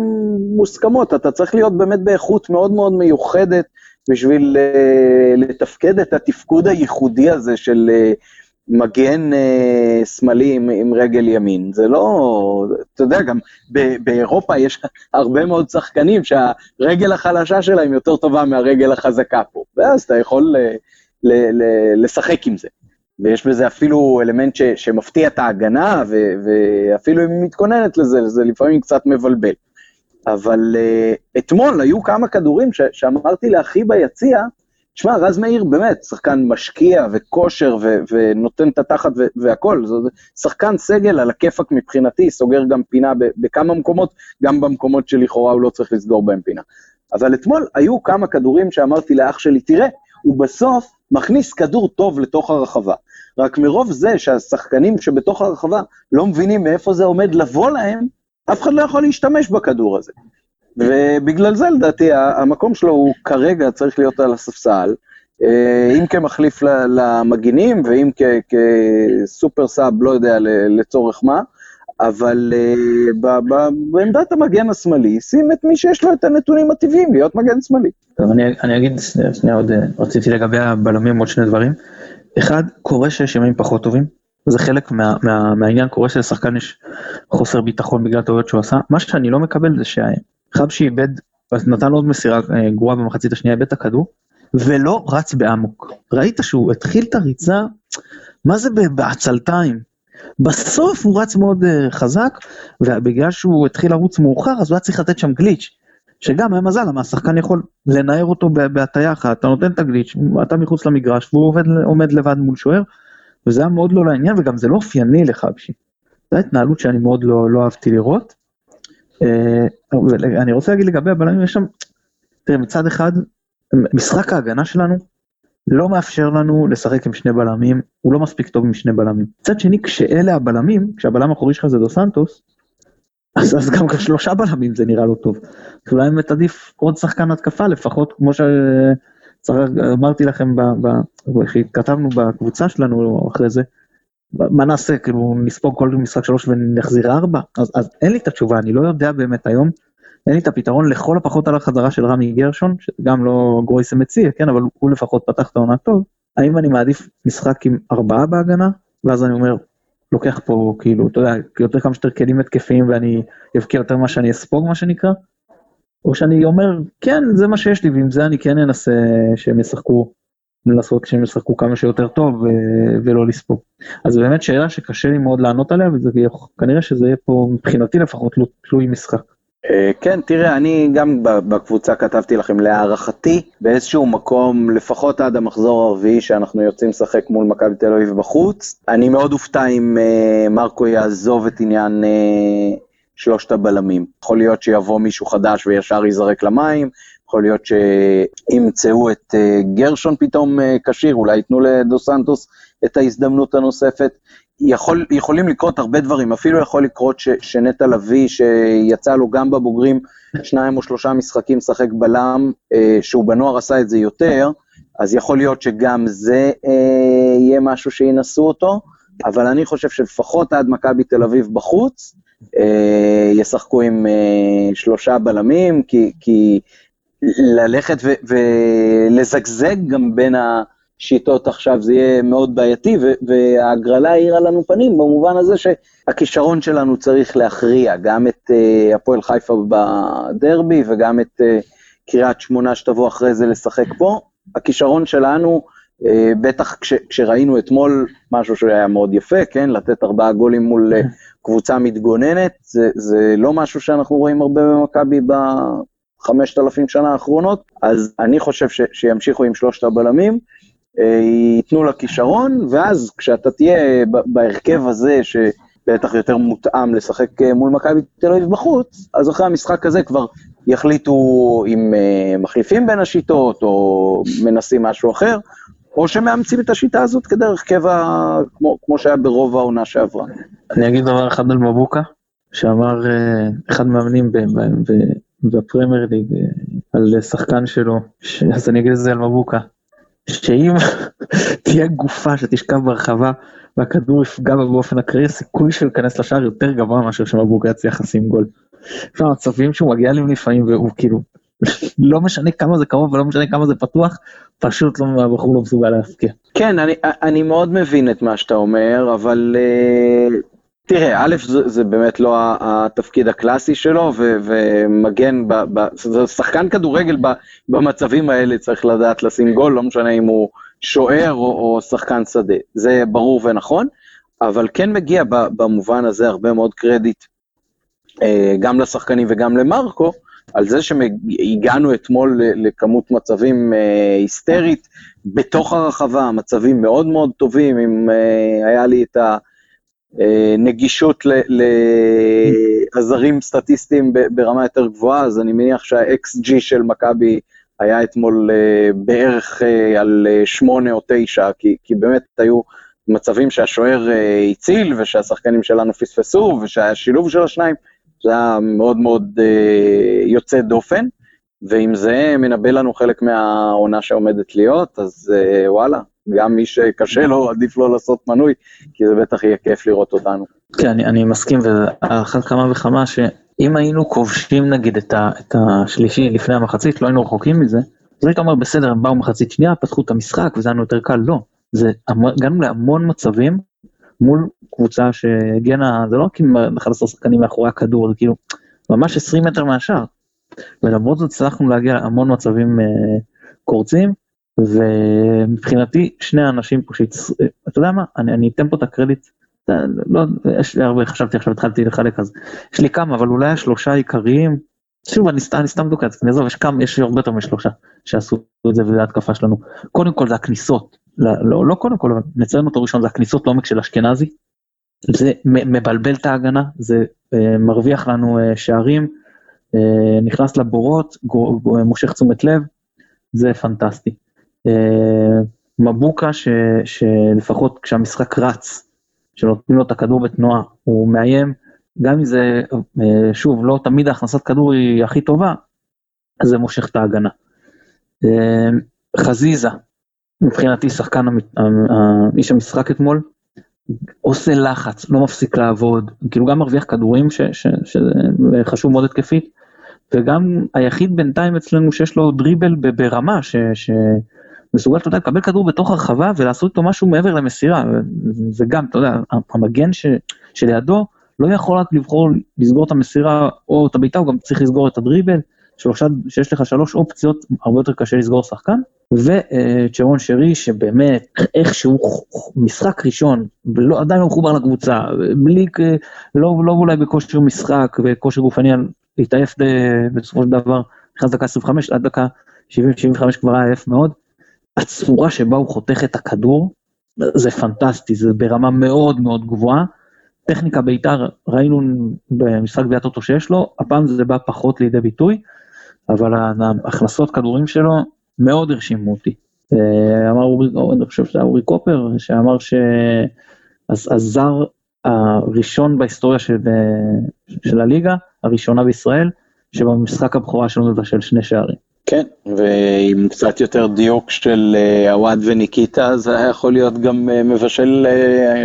מוסכמות, אתה צריך להיות באמת באיכות מאוד מאוד מיוחדת בשביל uh, לתפקד את התפקוד הייחודי הזה של uh, מגן uh, שמאלי עם, עם רגל ימין. זה לא, אתה יודע, גם ב, באירופה יש הרבה מאוד שחקנים שהרגל החלשה שלהם יותר טובה מהרגל החזקה פה, ואז אתה יכול uh, ל, ל, לשחק עם זה. ויש בזה אפילו אלמנט ש, שמפתיע את ההגנה, ו, ואפילו אם היא מתכוננת לזה, זה לפעמים קצת מבלבל. אבל uh, אתמול היו כמה כדורים ש, שאמרתי לאחי ביציע, תשמע, רז מאיר באמת שחקן משקיע וכושר ו, ונותן את התחת ו, והכל, זה שחקן סגל על הכיפאק מבחינתי, סוגר גם פינה ב, בכמה מקומות, גם במקומות שלכאורה הוא לא צריך לסגור בהם פינה. אבל אתמול היו כמה כדורים שאמרתי לאח שלי, תראה, הוא בסוף מכניס כדור טוב לתוך הרחבה. רק מרוב זה שהשחקנים שבתוך הרחבה לא מבינים מאיפה זה עומד לבוא להם, אף אחד לא יכול להשתמש בכדור הזה. ובגלל זה לדעתי המקום שלו הוא כרגע צריך להיות על הספסל, אם כמחליף למגינים ואם כסופר סאב, לא יודע לצורך מה, אבל בעמדת המגן השמאלי, שים את מי שיש לו את הנתונים הטבעיים להיות מגן שמאלי. טוב, אני, אני אגיד, שנייה עוד, רציתי לגבי הבלמים עוד שני דברים. אחד, קורה שיש ימים פחות טובים, זה חלק מה, מה, מהעניין, קורה שלשחקן יש חוסר ביטחון בגלל טעויות שהוא עשה. מה שאני לא מקבל זה שחבשי איבד, נתן עוד מסירה אה, גרועה במחצית השנייה, איבד את הכדור, ולא רץ באמוק. ראית שהוא התחיל את הריצה, מה זה בעצלתיים? בסוף הוא רץ מאוד uh, חזק, ובגלל שהוא התחיל לרוץ מאוחר, אז הוא היה צריך לתת שם גליץ'. שגם היה מזל, למה השחקן יכול לנער אותו בהטייה אחת, אתה נותן את הגליץ', אתה מחוץ למגרש, והוא עובד, עומד לבד מול שוער, וזה היה מאוד לא לעניין, וגם זה לא אופייני לחבשי. זו התנהלות שאני מאוד לא, לא אהבתי לראות. אה, אני רוצה להגיד לגבי הבלמים, יש שם, תראה, מצד אחד, משחק ההגנה שלנו לא מאפשר לנו לשחק עם שני בלמים, הוא לא מספיק טוב עם שני בלמים. מצד שני, כשאלה הבלמים, כשהבלם האחורי שלך זה דו סנטוס, אז, אז גם כשלושה בלמים זה נראה לא טוב. אולי באמת עדיף עוד שחקן התקפה לפחות, כמו שאמרתי לכם כשכתבנו בקבוצה שלנו אחרי זה, מה נעשה, כאילו נספוג כל משחק שלוש ונחזיר ארבע? אז, אז אין לי את התשובה, אני לא יודע באמת היום, אין לי את הפתרון לכל הפחות על החזרה של רמי גרשון, שגם לא גרויסם מציע, כן, אבל הוא לפחות פתח את העונה טוב. האם אני מעדיף משחק עם ארבעה בהגנה, ואז אני אומר, לוקח פה כאילו, אתה יודע, יותר כמה שיותר כלים התקפיים ואני אבקיע יותר ממה שאני אספוג מה שנקרא, או שאני אומר, כן, זה מה שיש לי ועם זה אני כן אנסה שהם ישחקו, לנסות שהם ישחקו כמה שיותר טוב ולא לספוג. אז באמת שאלה שקשה לי מאוד לענות עליה וכנראה שזה יהיה פה מבחינתי לפחות תלוי משחק. אה, כן, תראה, אני גם בקבוצה כתבתי לכם להערכתי, באיזשהו מקום, לפחות עד המחזור הרביעי שאנחנו יוצאים לשחק מול מכבי תל אביב בחוץ, אני מאוד אופתע אם uh, מרקו יעזוב את עניין uh, שלושת הבלמים. יכול להיות שיבוא מישהו חדש וישר ייזרק למים, יכול להיות שימצאו את גרשון פתאום כשיר, אולי ייתנו לדו סנטוס את ההזדמנות הנוספת. יכול, יכולים לקרות הרבה דברים, אפילו יכול לקרות ש, שנטע לביא, שיצא לו גם בבוגרים שניים או שלושה משחקים לשחק בלם, אה, שהוא בנוער עשה את זה יותר, אז יכול להיות שגם זה אה, יהיה משהו שינסו אותו, אבל אני חושב שלפחות עד מכבי תל אביב בחוץ, אה, ישחקו עם אה, שלושה בלמים, כי, כי ללכת ולזגזג גם בין ה... שיטות עכשיו זה יהיה מאוד בעייתי, וההגרלה האירה לנו פנים במובן הזה שהכישרון שלנו צריך להכריע, גם את uh, הפועל חיפה בדרבי וגם את uh, קריית שמונה שתבוא אחרי זה לשחק פה. הכישרון שלנו, uh, בטח כש, כשראינו אתמול משהו שהיה מאוד יפה, כן, לתת ארבעה גולים מול uh, קבוצה מתגוננת, זה, זה לא משהו שאנחנו רואים הרבה במכבי בחמשת אלפים שנה האחרונות, אז אני חושב ש, שימשיכו עם שלושת הבלמים. ייתנו לה כישרון, ואז כשאתה תהיה בהרכב הזה, שבטח יותר מותאם לשחק אה, מול מכבי תל אביב בחוץ, אז אחרי המשחק הזה כבר יחליטו אם אה, מחליפים בין השיטות, או מנסים משהו אחר, או שמאמצים את השיטה הזאת כדרך קבע, כמו, כמו שהיה ברוב העונה שעברה. אני אגיד דבר אחד על מבוקה, שאמר אה, אחד המאמנים בפרמייר ליג על שחקן שלו, אז אני אגיד את זה על מבוקה. שאם תהיה גופה שתשכב ברחבה והכדור יפגע בה באופן אקראי, הסיכוי של להיכנס לשער יותר גבוה מאשר שמבוקה יצליח לשים גול. יש לו מצבים שהוא מגיע אליהם לפעמים והוא כאילו, לא משנה כמה זה קרוב ולא משנה כמה זה פתוח, פשוט לא, הבחור לא מסוגל להפקיע. כן, אני, אני מאוד מבין את מה שאתה אומר, אבל uh, תראה, א', זה, זה באמת לא התפקיד הקלאסי שלו, ו, ומגן, ב, ב, זה שחקן כדורגל ב, במצבים האלה צריך לדעת לשים גול, לא משנה אם הוא שוער או, או שחקן שדה, זה ברור ונכון, אבל כן מגיע ב, במובן הזה הרבה מאוד קרדיט אה, גם לשחקנים וגם למרקו, על זה שהגענו אתמול לכמות מצבים אה, היסטרית בתוך הרחבה, מצבים מאוד מאוד טובים, אם אה, היה לי את ה... אה, נגישות לעזרים סטטיסטיים ברמה יותר גבוהה, אז אני מניח שה-XG של מכבי היה אתמול אה, בערך אה, על שמונה או תשע, כי, כי באמת היו מצבים שהשוער הציל ושהשחקנים שלנו פספסו ושהשילוב של השניים, זה היה מאוד מאוד יוצא דופן. ואם זה מנבא לנו חלק מהעונה שעומדת להיות, אז וואלה, גם מי שקשה לו, עדיף לו לעשות מנוי, כי זה בטח יהיה כיף לראות אותנו. כן, אני, אני מסכים, ואחת כמה וכמה שאם היינו כובשים נגיד את, ה, את השלישי לפני המחצית, לא היינו רחוקים מזה, אז היית אומר בסדר, הם באו מחצית שנייה, פתחו את המשחק וזה היה לנו יותר קל, לא. זה הגענו להמון מצבים מול קבוצה שהגנה, זה לא כאילו 11 שחקנים מאחורי הכדור, זה כאילו ממש 20 מטר מהשאר. ולמרות זאת הצלחנו להגיע להמון מצבים uh, קורצים, ומבחינתי שני האנשים פה שהצ... אתה יודע מה, אני, אני אתן פה את הקרדיט, לא, יש לי הרבה, חשבתי עכשיו התחלתי לחלק אז, יש לי כמה, אבל אולי השלושה העיקריים, שוב אני אני סתם דוקץ, אני עזוב, יש כמה, יש הרבה יותר משלושה שעשו את זה וזה התקפה שלנו. קודם כל זה הכניסות, לא, לא, לא קודם כל, אבל נציין אותו ראשון, זה הכניסות לעומק של אשכנזי. זה מבלבל את ההגנה, זה אה, מרוויח לנו אה, שערים, אה, נכנס לבורות, גו, גו, מושך תשומת לב, זה פנטסטי. אה, מבוקה ש, שלפחות כשהמשחק רץ, שנותנים לו את הכדור בתנועה, הוא מאיים, גם אם זה, אה, שוב, לא תמיד הכנסת כדור היא הכי טובה, אז זה מושך את ההגנה. אה, חזיזה, מבחינתי שחקן איש המשחק אתמול, עושה לחץ, לא מפסיק לעבוד, כאילו גם מרוויח כדורים שזה חשוב מאוד התקפית, וגם היחיד בינתיים אצלנו שיש לו דריבל ברמה, שמסוגל, אתה יודע, לקבל כדור בתוך הרחבה ולעשות איתו משהו מעבר למסירה, זה גם, אתה יודע, המגן ש, שלידו לא יכול רק לבחור לסגור את המסירה או את הבעיטה, הוא גם צריך לסגור את הדריבל, שלושה, שיש לך שלוש אופציות, הרבה יותר קשה לסגור שחקן, וצ'רון שרי שבאמת איכשהו משחק ראשון, ולא, עדיין לא מחובר לקבוצה, בלי, לא, לא אולי בכושר משחק וכושר גופני, התעייף בסופו של דבר, נכנס דקה 25 עד דקה 70-75 כבר היה עייף מאוד, הצורה שבה הוא חותך את הכדור, זה פנטסטי, זה ברמה מאוד מאוד גבוהה. טכניקה בית"ר, ראינו במשחק גביעת אוטו שיש לו, הפעם זה בא פחות לידי ביטוי, אבל ההכנסות כדורים שלו מאוד הרשימו אותי. אה, אמר אורי, אני חושב שזה אורי קופר, שאמר שהזר הראשון בהיסטוריה של, אה, של הליגה, הראשונה בישראל, שבמשחק הבכורה שלנו מבשל שני שערים. כן, ועם קצת יותר דיוק של עווד אה, וניקיטה, זה היה יכול להיות גם מבשל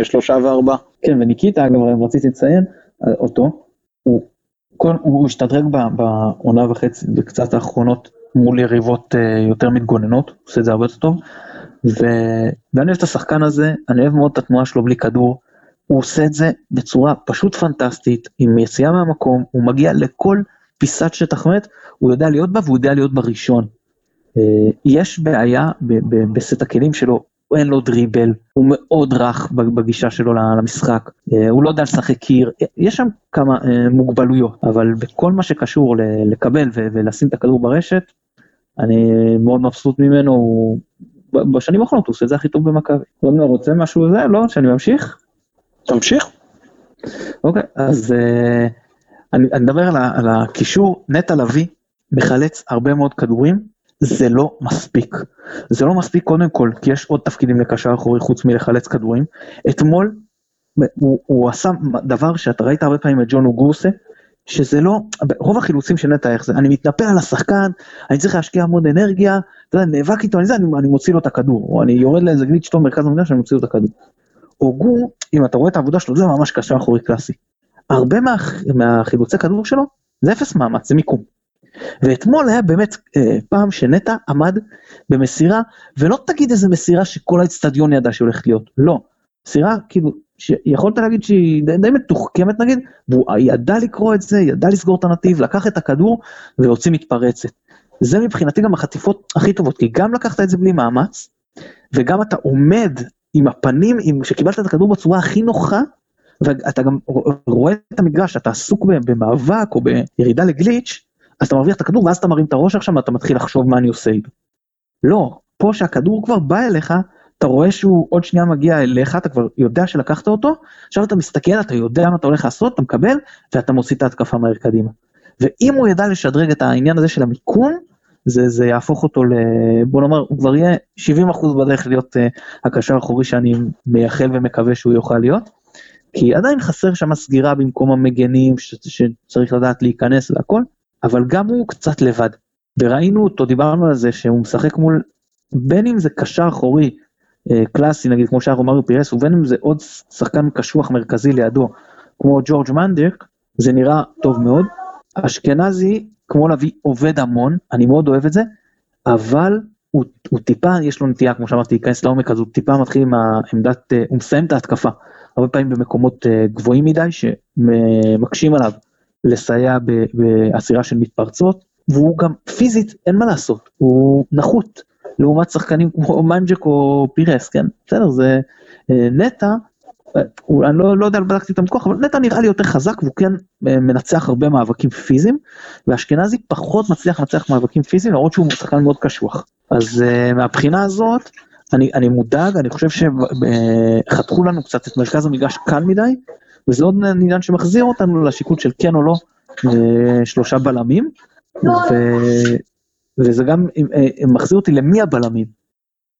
שלושה וארבע. כן, וניקיטה, אגב, רציתי לציין אותו, הוא, כל, הוא השתדרג בעונה וחצי, וקצת האחרונות, מול יריבות אה, יותר מתגוננות, עושה את זה הרבה יותר טוב. ו... ואני אוהב את השחקן הזה, אני אוהב מאוד את התנועה שלו בלי כדור. הוא עושה את זה בצורה פשוט פנטסטית, עם יציאה מהמקום, הוא מגיע לכל פיסת שטח מת, הוא יודע להיות בה והוא יודע להיות בראשון. אה, יש בעיה בסט הכלים שלו, אין לו דריבל, הוא מאוד רך בגישה שלו למשחק, אה, הוא לא יודע לשחק קיר, יש שם כמה מוגבלויות, אבל בכל מה שקשור לקבל ולשים את הכדור ברשת, אני מאוד מבסוט ממנו, הוא... בשנים האחרונות הוא עושה את זה הכי טוב במכבי. רונר רוצה משהו לזה? לא? שאני ממשיך? תמשיך. אוקיי, אז uh, אני, מדבר על, על הקישור, נטע לביא מחלץ הרבה מאוד כדורים, זה לא מספיק. זה לא מספיק קודם כל, כי יש עוד תפקידים לקשר אחורי חוץ מלחלץ כדורים. אתמול הוא, הוא עשה דבר שאתה ראית הרבה פעמים את ג'ון אוגוסה, שזה לא, רוב החילוצים של נטע איך זה, אני מתנפל על השחקן, אני צריך להשקיע המון אנרגיה, אתה יודע, נאבק איתו, אני, אני, אני מוציא לו את הכדור, או אני יורד לאיזה גליץ' טוב מרכז המדינה שאני מוציא לו את הכדור. אוגו, אם אתה רואה את העבודה שלו, זה ממש קשה אחורי קלאסי. הרבה מה, מהחילוצי כדור שלו, זה אפס מאמץ, זה מיקום. ואתמול היה באמת אה, פעם שנטע עמד במסירה, ולא תגיד איזה מסירה שכל האצטדיון ידע שהיא הולכת להיות, לא. מסירה כאילו שיכולת להגיד שהיא די, די מתוחכמת נגיד, והוא ידע לקרוא את זה, ידע לסגור את הנתיב, לקח את הכדור והוציא מתפרצת. זה מבחינתי גם החטיפות הכי טובות, כי גם לקחת את זה בלי מאמץ, וגם אתה עומד עם הפנים, עם, שקיבלת את הכדור בצורה הכי נוחה, ואתה גם רואה את המגרש, אתה עסוק במאבק או בירידה לגליץ', אז אתה מרוויח את הכדור ואז אתה מרים את הראש עכשיו ואתה מתחיל לחשוב מה אני עושה איתו. לא, פה שהכדור כבר בא אליך, אתה רואה שהוא עוד שנייה מגיע אליך, אתה כבר יודע שלקחת אותו, עכשיו אתה מסתכל, אתה יודע מה אתה הולך לעשות, אתה מקבל, ואתה מוציא את ההתקפה מהר קדימה. ואם הוא ידע לשדרג את העניין הזה של המיקום, זה, זה יהפוך אותו ל... בוא נאמר, הוא כבר יהיה 70% בדרך להיות uh, הקשר האחורי שאני מייחל ומקווה שהוא יוכל להיות. כי עדיין חסר שם סגירה במקום המגנים ש, שצריך לדעת להיכנס והכל, אבל גם הוא קצת לבד. וראינו אותו, דיברנו על זה שהוא משחק מול, בין אם זה קשר אחורי אה, קלאסי נגיד כמו שהיה רומאריו פירס, ובין אם זה עוד שחקן קשוח מרכזי לידו, כמו ג'ורג' מנדק, זה נראה טוב מאוד. אשכנזי, כמו להביא, עובד המון, אני מאוד אוהב את זה, אבל הוא, הוא טיפה, יש לו נטייה, כמו שאמרתי, להיכנס לעומק, אז הוא טיפה מתחיל עם העמדת, אה, הוא מסיים את ההתקפה, הרבה פעמים במקומות אה, גבוהים מדי, שמקשים עליו לסייע בעצירה של מתפרצות, והוא גם פיזית, אין מה לעשות, הוא נחות, לעומת שחקנים כמו מנג'ק או פירס, כן, בסדר, זה אה, נטע, אני לא, לא יודע, בדקתי את המקוח, אבל נטע נראה לי יותר חזק והוא כן מנצח הרבה מאבקים פיזיים, ואשכנזי פחות מצליח לנצח מאבקים פיזיים, למרות שהוא שחקן מאוד קשוח. אז מהבחינה הזאת, אני, אני מודאג, אני חושב שחתכו לנו קצת את מרכז המגרש קל מדי, וזה עוד עניין שמחזיר אותנו לשיקול של כן או לא uh, שלושה בלמים, ו, וזה גם uh, מחזיר אותי למי הבלמים.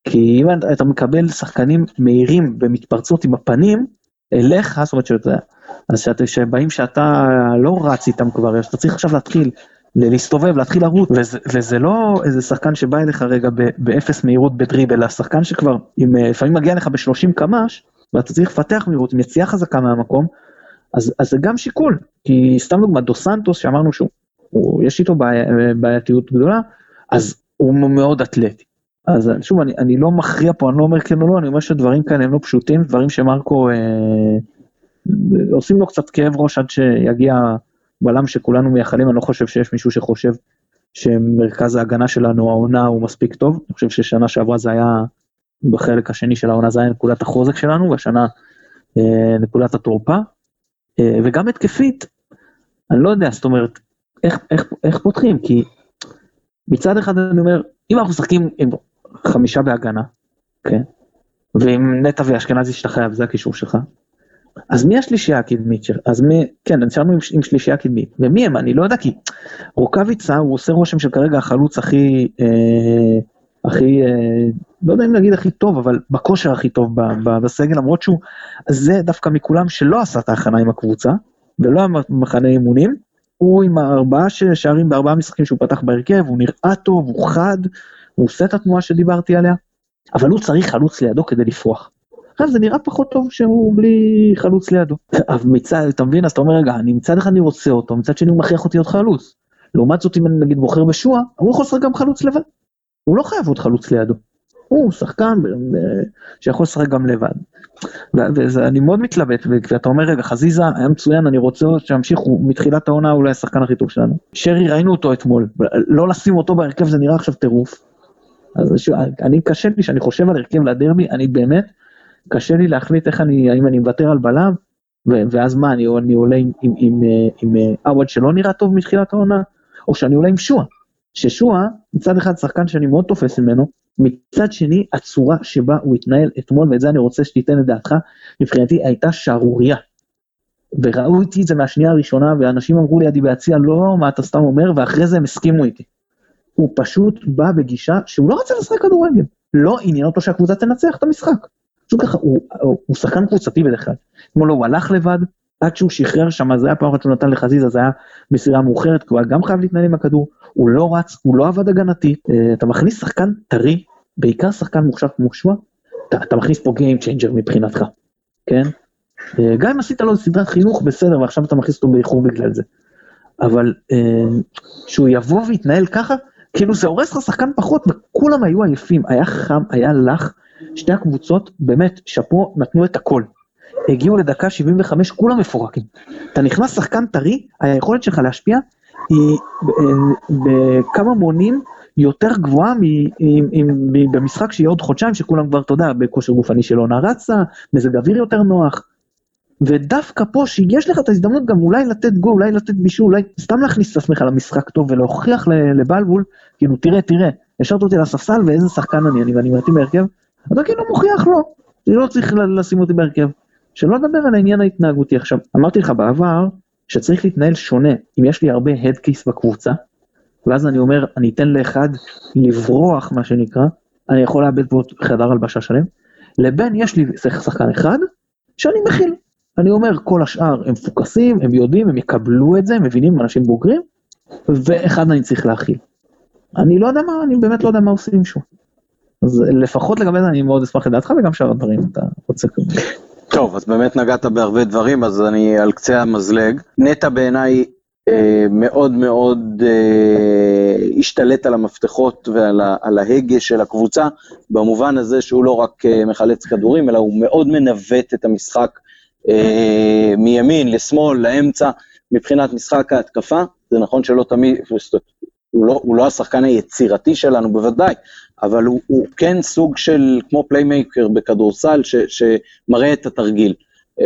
כי אם אתה מקבל שחקנים מהירים במתפרצות עם הפנים, אליך, זאת אומרת שאתה, אז שאתה, שבאים שאתה לא רץ איתם כבר, שאתה צריך עכשיו להתחיל להסתובב, להתחיל לרוץ, וזה, וזה לא איזה שחקן שבא אליך רגע באפס מהירות בדריבל, אלא שחקן שכבר, אם אה, לפעמים מגיע לך ב-30 קמ"ש, ואתה צריך לפתח מהירות עם יציאה חזקה מהמקום, אז, אז זה גם שיקול, כי סתם דוגמא, דו סנטוס שאמרנו שהוא, הוא, יש איתו בעי, בעייתיות גדולה, אז הוא מאוד אתלטי. אז שוב, אני, אני לא מכריע פה, אני לא אומר כן או לא, אני אומר שדברים כאלה הם לא פשוטים, דברים שמרקו אה, עושים לו קצת כאב ראש עד שיגיע בלם שכולנו מייחלים, אני לא חושב שיש מישהו שחושב שמרכז ההגנה שלנו, העונה הוא מספיק טוב, אני חושב ששנה שעברה זה היה, בחלק השני של העונה זה היה נקודת החוזק שלנו, והשנה אה, נקודת התורפה, אה, וגם התקפית, אני לא יודע, זאת אומרת, איך, איך, איך פותחים, כי מצד אחד אני אומר, אם אנחנו משחקים עם חמישה בהגנה, כן, ועם נטע ואשכנזי שאתה חייב, זה הקישור שלך, אז מי השלישייה הקדמית של... אז מי... כן, נשארנו עם, עם שלישייה קדמית. ומי הם? אני לא יודע, כי רוקאביצה הוא עושה רושם של כרגע החלוץ הכי... אה, הכי... אה, לא יודע אם להגיד הכי טוב, אבל בכושר הכי טוב ב, ב, בסגל, למרות שהוא... זה דווקא מכולם שלא עשה את ההכנה עם הקבוצה, ולא המחנה אימונים. הוא עם ארבעה שערים בארבעה משחקים שהוא פתח בהרכב, הוא נראה טוב, הוא חד, הוא עושה את התנועה שדיברתי עליה, אבל הוא צריך חלוץ לידו כדי לפרוח. עכשיו זה נראה פחות טוב שהוא בלי חלוץ לידו. אבל מצד, אתה מבין, אז אתה אומר, רגע, אני מצד אחד אני רוצה אותו, מצד שני הוא מכריח אותי להיות חלוץ. לעומת זאת, אם אני נגיד בוחר בשועה, הוא יכול לשחק גם חלוץ לבד. הוא לא חייב עוד חלוץ לידו. הוא שחקן שיכול לשחק גם לבד. ואני מאוד מתלבט, ואתה אומר, רגע, חזיזה היה מצוין, אני רוצה שימשיך, הוא מתחילת העונה אולי השחקן הכי טוב שלנו. שרי, ראינו אותו אתמול, לא לשים אותו בהרכב זה נראה עכשיו טירוף. אז אני קשה לי, שאני חושב על הרכב לדרבי, אני באמת, קשה לי להחליט איך אני, האם אני מוותר על בלם, ואז מה, אני, אני עולה עם, עם, עם, עם אה, עווד שלא נראה טוב מתחילת העונה, או שאני עולה עם שועה. ששועה, מצד אחד שחקן שאני מאוד תופס ממנו, מצד שני, הצורה שבה הוא התנהל אתמול, ואת זה אני רוצה שתיתן את דעתך, מבחינתי הייתה שערורייה. וראו איתי את זה מהשנייה הראשונה, ואנשים אמרו לי, עדי ביציע, לא, מה אתה סתם אומר, ואחרי זה הם הסכימו איתי. הוא פשוט בא בגישה שהוא לא רצה לשחק כדורגל. לא עניין אותו שהקבוצה תנצח את המשחק. פשוט ככה, הוא, הוא, הוא שחקן קבוצתי בדרך כלל. אתמול הוא הלך לבד, עד שהוא שחרר שם, זה היה פעם אחת שהוא נתן לחזיזה, זה היה מסירה מאוחרת, כי הוא היה גם חייב להתנהל עם הכדור, הוא לא רץ, הוא לא עבד הגנתי, אה, אתה מכניס שחקן טרי, בעיקר שחקן מוכשר כמו שואה, אתה, אתה מכניס פה Game Changer מבחינתך, כן? אה, גם אם עשית לו סדרת חינוך בסדר, ועכשיו אתה מכניס אותו באיחור בגלל זה. אבל אה, שהוא יבוא ויתנהל ככה, כאילו זה הורס לך שחקן פחות, וכולם היו עייפים, היה חם, היה לח, שתי הקבוצות באמת, שאפו, נתנו את הכל. הגיעו לדקה 75, כולם מפורקים. אתה נכנס שחקן טרי, היכולת שלך להשפיע היא בכמה מונים יותר גבוהה במשחק שיהיה עוד חודשיים, שכולם כבר, אתה יודע, בכושר גופני של עונה רצה, מזג אוויר יותר נוח. ודווקא פה שיש לך את ההזדמנות גם אולי לתת גול, אולי לתת בישול, אולי סתם להכניס את עצמך למשחק טוב ולהוכיח לבלבול, כאילו תראה, תראה, השארת אותי לספסל ואיזה שחקן אני, אני ואני מתאים בהרכב, אתה כאילו מוכיח לו, לא צריך לשים אותי בהרכב. שלא לדבר על העניין ההתנהגותי עכשיו, אמרתי לך בעבר שצריך להתנהל שונה, אם יש לי הרבה הדקייס בקבוצה, ואז אני אומר, אני אתן לאחד לברוח מה שנקרא, אני יכול לאבד פה חדר הלבשה שלם, לבין יש לי שחקן אחד שאני מכיל. אני אומר, כל השאר הם מפוקסים, הם יודעים, הם יקבלו את זה, הם מבינים, אנשים בוגרים, ואחד אני צריך להכיל. אני לא יודע מה, אני באמת לא יודע מה עושים שוב. אז לפחות לגבי זה אני מאוד אשמח לדעתך וגם שאר הדברים אתה רוצה כזה. טוב, אז באמת נגעת בהרבה דברים, אז אני על קצה המזלג. נטע בעיניי אה, מאוד מאוד אה, השתלט על המפתחות ועל ה, על ההגה של הקבוצה, במובן הזה שהוא לא רק אה, מחלץ כדורים, אלא הוא מאוד מנווט את המשחק אה, מימין לשמאל, לאמצע, מבחינת משחק ההתקפה. זה נכון שלא תמיד, הוא לא, הוא לא השחקן היצירתי שלנו בוודאי, אבל הוא, הוא כן סוג של, כמו playmaker בכדורסל, ש, שמראה את התרגיל. אה,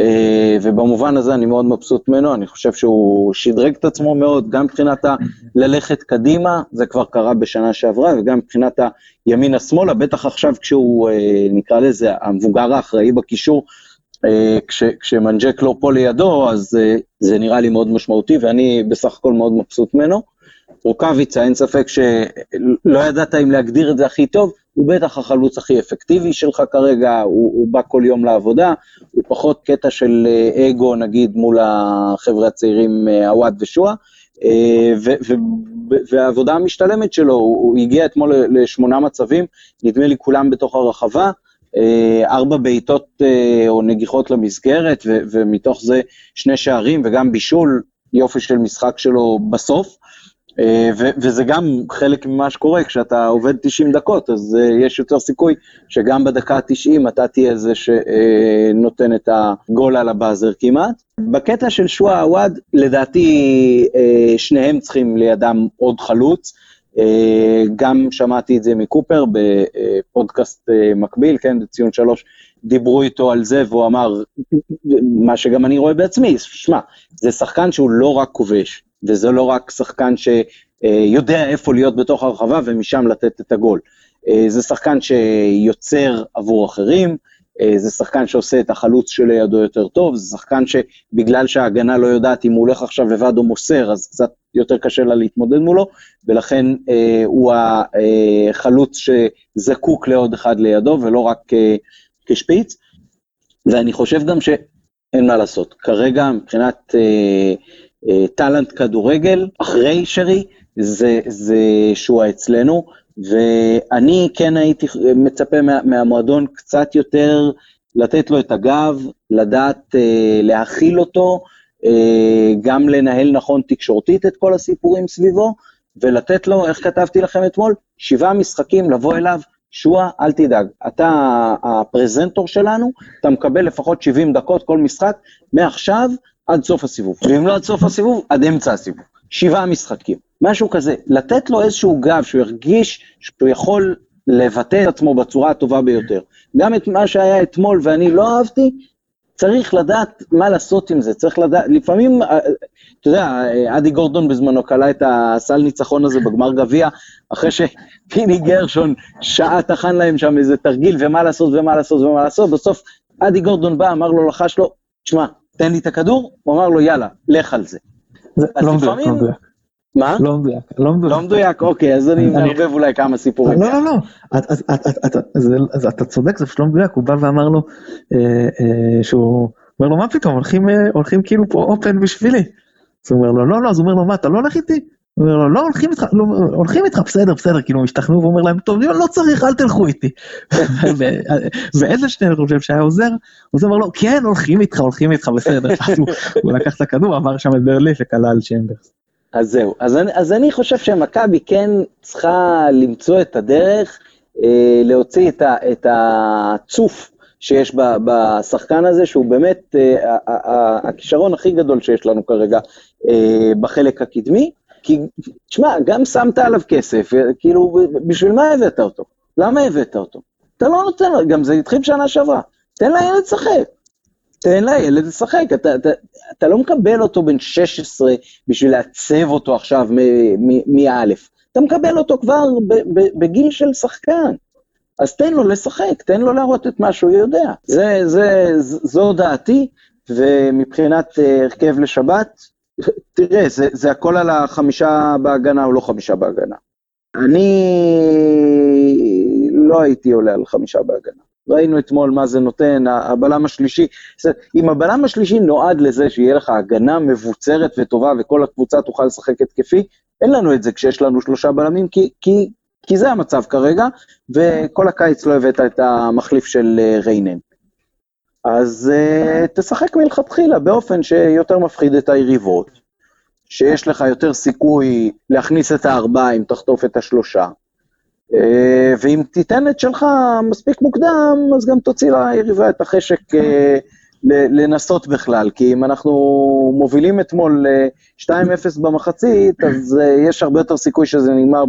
ובמובן הזה אני מאוד מבסוט ממנו, אני חושב שהוא שדרג את עצמו מאוד, גם מבחינת ה- ללכת קדימה, זה כבר קרה בשנה שעברה, וגם מבחינת הימינה-שמאלה, בטח עכשיו כשהוא, אה, נקרא לזה, המבוגר האחראי בקישור, uh, כש, כשמנג'ק לא פה לידו, אז זה נראה לי מאוד משמעותי, ואני בסך הכל מאוד מבסוט ממנו. רוקאביצה, אין ספק שלא ידעת אם להגדיר את זה הכי טוב, הוא בטח החלוץ הכי אפקטיבי שלך כרגע, הוא, הוא בא כל יום לעבודה, הוא פחות קטע של אה, אגו נגיד מול החבר'ה הצעירים עוואד אה, ושואה, אה, והעבודה המשתלמת שלו, הוא, הוא הגיע אתמול לשמונה מצבים, נדמה לי כולם בתוך הרחבה, ארבע בעיטות או נגיחות למסגרת, ומתוך זה שני שערים וגם בישול, יופי של משחק שלו בסוף. אה, וזה גם חלק ממה שקורה, כשאתה עובד 90 דקות, אז אה, יש יותר סיכוי שגם בדקה ה-90 אתה תהיה זה שנותן את הגול על הבאזר כמעט. בקטע של שואה עוואד, לדעתי אה, שניהם צריכים לידם עוד חלוץ. גם שמעתי את זה מקופר בפודקאסט מקביל, כן, בציון שלוש, דיברו איתו על זה, והוא אמר, מה שגם אני רואה בעצמי, שמע, זה שחקן שהוא לא רק כובש, וזה לא רק שחקן שיודע איפה להיות בתוך הרחבה ומשם לתת את הגול. אה, זה שחקן שיוצר עבור אחרים, אה, זה שחקן שעושה את החלוץ שלידו יותר טוב, זה שחקן שבגלל שההגנה לא יודעת אם הוא הולך עכשיו לבד או מוסר, אז קצת יותר קשה לה להתמודד מולו, ולכן אה, הוא החלוץ שזקוק לעוד אחד לידו, ולא רק כשפיץ. ואני חושב גם שאין מה לעשות. כרגע, מבחינת אה, טאלנט כדורגל, אחרי שרי, זה, זה שואה אצלנו, ואני כן הייתי מצפה מה, מהמועדון קצת יותר לתת לו את הגב, לדעת אה, להכיל אותו, אה, גם לנהל נכון תקשורתית את כל הסיפורים סביבו, ולתת לו, איך כתבתי לכם אתמול, שבעה משחקים לבוא אליו, שואה, אל תדאג, אתה הפרזנטור שלנו, אתה מקבל לפחות 70 דקות כל משחק, מעכשיו עד סוף הסיבוב, ואם לא עד סוף הסיבוב, עד אמצע הסיבוב. שבעה משחקים, משהו כזה. לתת לו איזשהו גב, שהוא ירגיש שהוא יכול לבטא את עצמו בצורה הטובה ביותר. גם את מה שהיה אתמול ואני לא אהבתי, צריך לדעת מה לעשות עם זה, צריך לדעת, לפעמים, אה, אתה יודע, אדי גורדון בזמנו קלע את הסל ניצחון הזה בגמר גביע, אחרי שפיני גרשון שעה טחן להם שם איזה תרגיל, ומה לעשות ומה לעשות ומה לעשות, בסוף אדי גורדון בא, אמר לו, לחש לו, תשמע, תן לי את הכדור, הוא אמר לו, יאללה, לך על זה. זה לא מדויק, לא מדויק. מה? לא מדויק, לא מדויק. לא מדויק, אוקיי, אז אני מערבב אולי כמה סיפורים. לא, לא, לא, אז אתה צודק, זה פשוט לא מדויק, הוא בא ואמר לו, אה, אה, שהוא, אומר לו, מה פתאום, הולכים כאילו פה אופן בשבילי. אז הוא אומר לו, לא, לא, אז הוא אומר לו, מה, אתה לא הולך איתי? הוא אומר לו, לא, הולכים איתך, לא, הולכים איתך, בסדר, בסדר, כאילו, השתכנעו ואומר להם, טוב, לא צריך, אל תלכו איתי. ואיזה אני חושב שהיה עוזר, הוא אומר לו, כן, הולכים איתך, הולכים איתך, בסדר. הוא לקח את הכדור, עבר שם את ברלי על צ'מברס. אז זהו, אז אני, אז אני חושב שמכבי כן צריכה למצוא את הדרך אה, להוציא את, ה, את הצוף שיש ב, בשחקן הזה, שהוא באמת אה, הכישרון הכי גדול שיש לנו כרגע אה, בחלק הקדמי. כי, תשמע, גם שמת עליו כסף, כאילו, בשביל מה הבאת אותו? למה הבאת אותו? אתה לא נותן לו, גם זה התחיל שנה שעברה. תן לילד לשחק. תן לילד לשחק. אתה, אתה, אתה לא מקבל אותו בן 16 בשביל לעצב אותו עכשיו מא', אתה מקבל אותו כבר בגיל של שחקן. אז תן לו לשחק, תן לו להראות את מה שהוא יודע. זה, זה, זו דעתי, ומבחינת אה, הרכב לשבת, תראה, זה, זה הכל על החמישה בהגנה או לא חמישה בהגנה. אני לא הייתי עולה על חמישה בהגנה. ראינו אתמול מה זה נותן, הבלם השלישי, אם הבלם השלישי נועד לזה שיהיה לך הגנה מבוצרת וטובה וכל הקבוצה תוכל לשחק התקפי, אין לנו את זה כשיש לנו שלושה בלמים, כי, כי, כי זה המצב כרגע, וכל הקיץ לא הבאת את המחליף של אה, ריינן. אז uh, תשחק מלכתחילה באופן שיותר מפחיד את היריבות, שיש לך יותר סיכוי להכניס את הארבעה אם תחטוף את השלושה. Uh, ואם תיתן את שלך מספיק מוקדם, אז גם תוציא ליריבה את החשק uh, לנסות בכלל, כי אם אנחנו מובילים אתמול 2-0 במחצית, אז יש הרבה יותר סיכוי שזה נגמר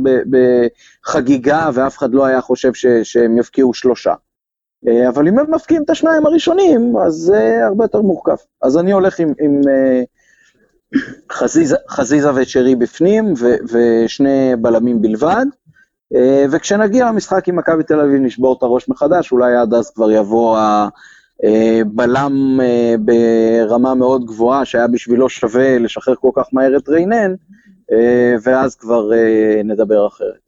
בחגיגה, ואף אחד לא היה חושב ש, שהם יבקיעו שלושה. אה, אבל אם הם מפקיעים את השניים הראשונים, אז זה הרבה יותר מורכב. אז אני הולך עם, עם אה, חזיזה, חזיזה ושרי בפנים, ו, ושני בלמים בלבד. אה, וכשנגיע למשחק עם מכבי תל אביב נשבור את הראש מחדש, אולי עד אז כבר יבוא הבלם ברמה מאוד גבוהה, שהיה בשבילו שווה לשחרר כל כך מהר את ריינן, ואז כבר נדבר אחרת.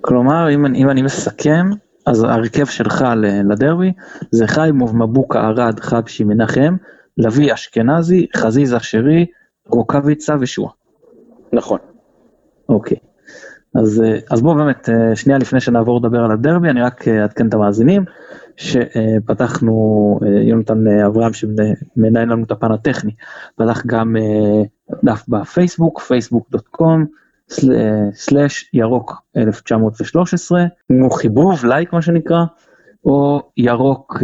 כלומר, אם, אם אני מסכם, אז ההרכב שלך לדרבי זה חיימוב, מבוקה, ארד, חבשי, מנחם, לביא, אשכנזי, חזיזה, שרי, רוקאביצה ושועה. נכון. אוקיי. אז, אז בואו באמת, שנייה לפני שנעבור לדבר על הדרבי, אני רק אעדכן את המאזינים, שפתחנו, יונתן אברהם שמנהל לנו את הפן הטכני, פתח גם דף בפייסבוק, facebook.com, סלאש ירוק 1913, כמו חיבוב, לייק מה שנקרא, או ירוק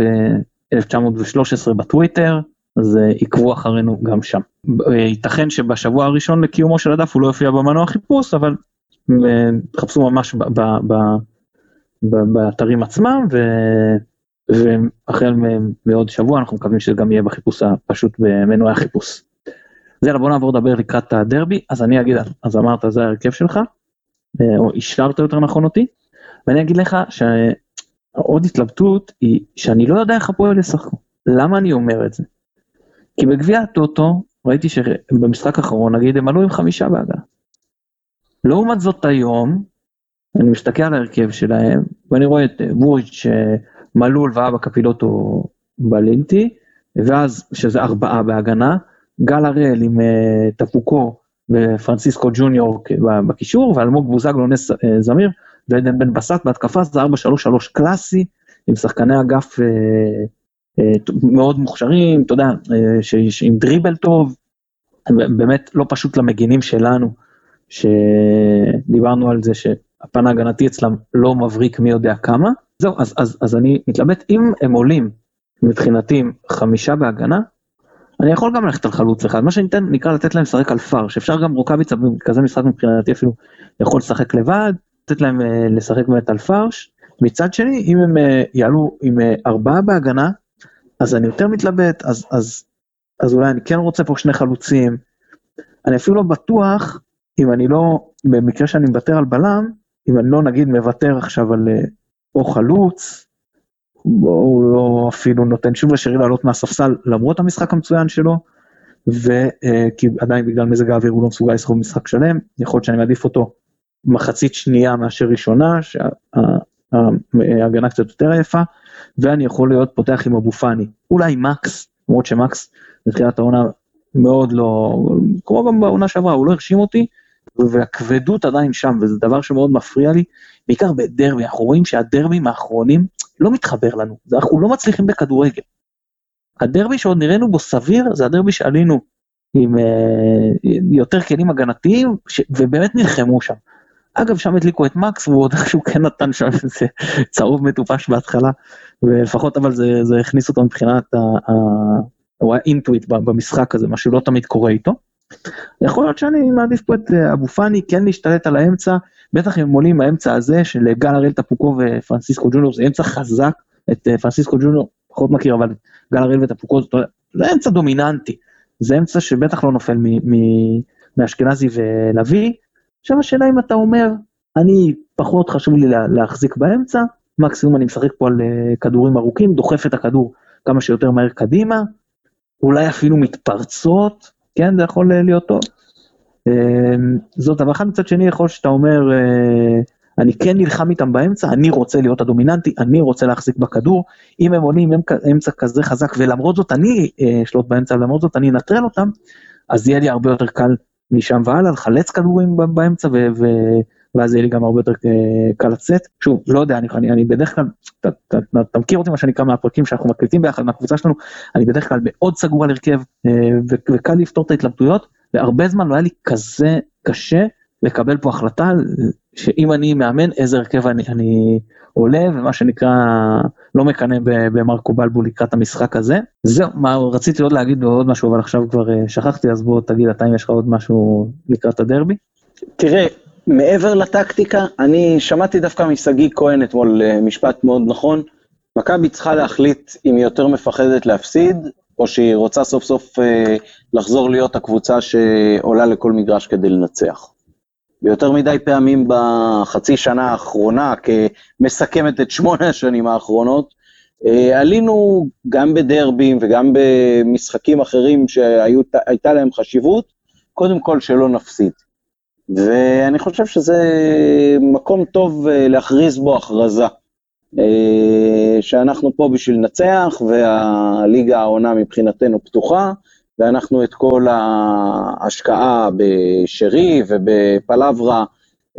1913 בטוויטר, אז עקבו אחרינו גם שם. ייתכן שבשבוע הראשון לקיומו של הדף הוא לא יופיע במנוע חיפוש, אבל תחפשו ממש באתרים עצמם, ו... והחל מעוד שבוע אנחנו מקווים שזה גם יהיה בחיפוש הפשוט במנועי החיפוש. אז יאללה בוא נעבור לדבר לקראת הדרבי, אז אני אגיד, אז אמרת זה ההרכב שלך, אה, או השארת יותר נכון אותי, ואני אגיד לך שעוד התלבטות היא שאני לא יודע איך הפועל ישחקו. למה אני אומר את זה? כי בגביע הטוטו ראיתי שבמשחק האחרון נגיד הם עלו עם חמישה בהגעה. לעומת זאת היום, אני מסתכל על ההרכב שלהם, ואני רואה את ווריץ' מלול ואבא קפילוטו בלינטי, ואז שזה ארבעה בהגנה, גל הראל עם אה, טפוקו ופרנסיסקו ג'וניור בקישור, ואלמוג בוזגלו נס אה, זמיר ועדן בן בסט בהתקפה, זה 4-3-3 קלאסי, עם שחקני אגף אה, מאוד מוכשרים, אתה יודע, עם דריבל טוב, באמת לא פשוט למגינים שלנו, שדיברנו על זה שהפן ההגנתי אצלם לא מבריק מי יודע כמה. זהו, אז, אז, אז אני מתלבט, אם הם עולים מבחינתי חמישה בהגנה, אני יכול גם ללכת על חלוץ אחד, מה שניתן נקרא לתת להם לשחק על פאר, שאפשר גם רוקאביצה בכזה משחק מבחינתי אפילו יכול לשחק לבד, לתת להם uh, לשחק באמת על פארש. מצד שני, אם הם uh, יעלו עם uh, ארבעה בהגנה, אז אני יותר מתלבט, אז, אז, אז אולי אני כן רוצה פה שני חלוצים. אני אפילו לא בטוח, אם אני לא, במקרה שאני מוותר על בלם, אם אני לא נגיד מוותר עכשיו על או חלוץ, הוא לא אפילו נותן שוב לשרי לעלות מהספסל למרות המשחק המצוין שלו, וכי אה, עדיין בגלל מזג האוויר הוא לא מסוגל לשחק משחק שלם, יכול להיות שאני מעדיף אותו מחצית שנייה מאשר ראשונה, שההגנה קצת יותר יפה, ואני יכול להיות פותח עם אבו פאני, אולי מקס, למרות שמקס בתחילת העונה מאוד לא, כמו גם בעונה שעברה, הוא לא הרשים אותי, והכבדות עדיין שם, וזה דבר שמאוד מפריע לי, בעיקר בדרבי, אנחנו רואים שהדרבים האחרונים לא מתחבר לנו, אנחנו לא מצליחים בכדורגל. הדרבי שעוד נראינו בו סביר, זה הדרבי שעלינו עם אה, יותר כלים הגנתיים, ש... ובאמת נלחמו שם. אגב, שם הדליקו את מקס, והוא עוד איכשהו כן נתן שם איזה צהוב מטופש בהתחלה, ולפחות אבל זה, זה הכניס אותו מבחינת האינטואיט במשחק הזה, מה שלא תמיד קורה איתו. יכול להיות שאני מעדיף פה את אה, אבו פאני, כן להשתלט על האמצע, בטח אם הם עולים האמצע הזה של גל הראל טפוקו ופרנסיסקו ג'וניור, זה אמצע חזק, את אה, פרנסיסקו ג'וניור פחות מכיר, אבל גל הראל וטפוקו זה אמצע דומיננטי, זה אמצע שבטח לא נופל מאשכנזי ולוי. עכשיו השאלה אם אתה אומר, אני פחות חשוב לי להחזיק באמצע, מקסימום אני משחק פה על אה, כדורים ארוכים, דוחף את הכדור כמה שיותר מהר קדימה, אולי אפילו מתפרצות, כן, זה יכול להיות טוב. אמ, זאת, אבל אחד מצד שני יכול שאתה אומר, אה, אני כן נלחם איתם באמצע, אני רוצה להיות הדומיננטי, אני רוצה להחזיק בכדור, אם הם עם אמצע כזה חזק ולמרות זאת אני אשלוט באמצע ולמרות זאת אני אנטרל אותם, אז יהיה לי הרבה יותר קל משם והלאה לחלץ כדורים באמצע ו- ו- ואז יהיה לי גם הרבה יותר אה, קל לצאת. שוב, לא יודע, אני, אני, אני בדרך כלל, אתה, מכיר אותי מה שנקרא מהפרקים שאנחנו מקליטים ביחד מהקבוצה שלנו, אני בדרך כלל מאוד סגור על הרכב אה, וקל לפתור את ההתלבטויות, והרבה זמן לא היה לי כזה קשה לקבל פה החלטה שאם אני מאמן איזה הרכב אני, אני עולה ומה שנקרא לא מקנא במרקו בלבו לקראת המשחק הזה. זהו, מה רציתי עוד להגיד עוד משהו אבל עכשיו כבר אה, שכחתי אז בוא תגיד אתה אם יש לך עוד משהו לקראת הדרבי. תראה, מעבר לטקטיקה, אני שמעתי דווקא משגיא כהן אתמול אה, משפט מאוד נכון, מכבי צריכה להחליט אם היא יותר מפחדת להפסיד, או שהיא רוצה סוף סוף אה, לחזור להיות הקבוצה שעולה לכל מגרש כדי לנצח. ויותר מדי פעמים בחצי שנה האחרונה, כמסכמת את שמונה השנים האחרונות, אה, עלינו גם בדרבים וגם במשחקים אחרים שהייתה להם חשיבות, קודם כל שלא נפסיד. ואני חושב שזה מקום טוב אה, להכריז בו הכרזה. אה, שאנחנו פה בשביל לנצח, והליגה העונה מבחינתנו פתוחה, ואנחנו את כל ההשקעה בשרי ובפלברה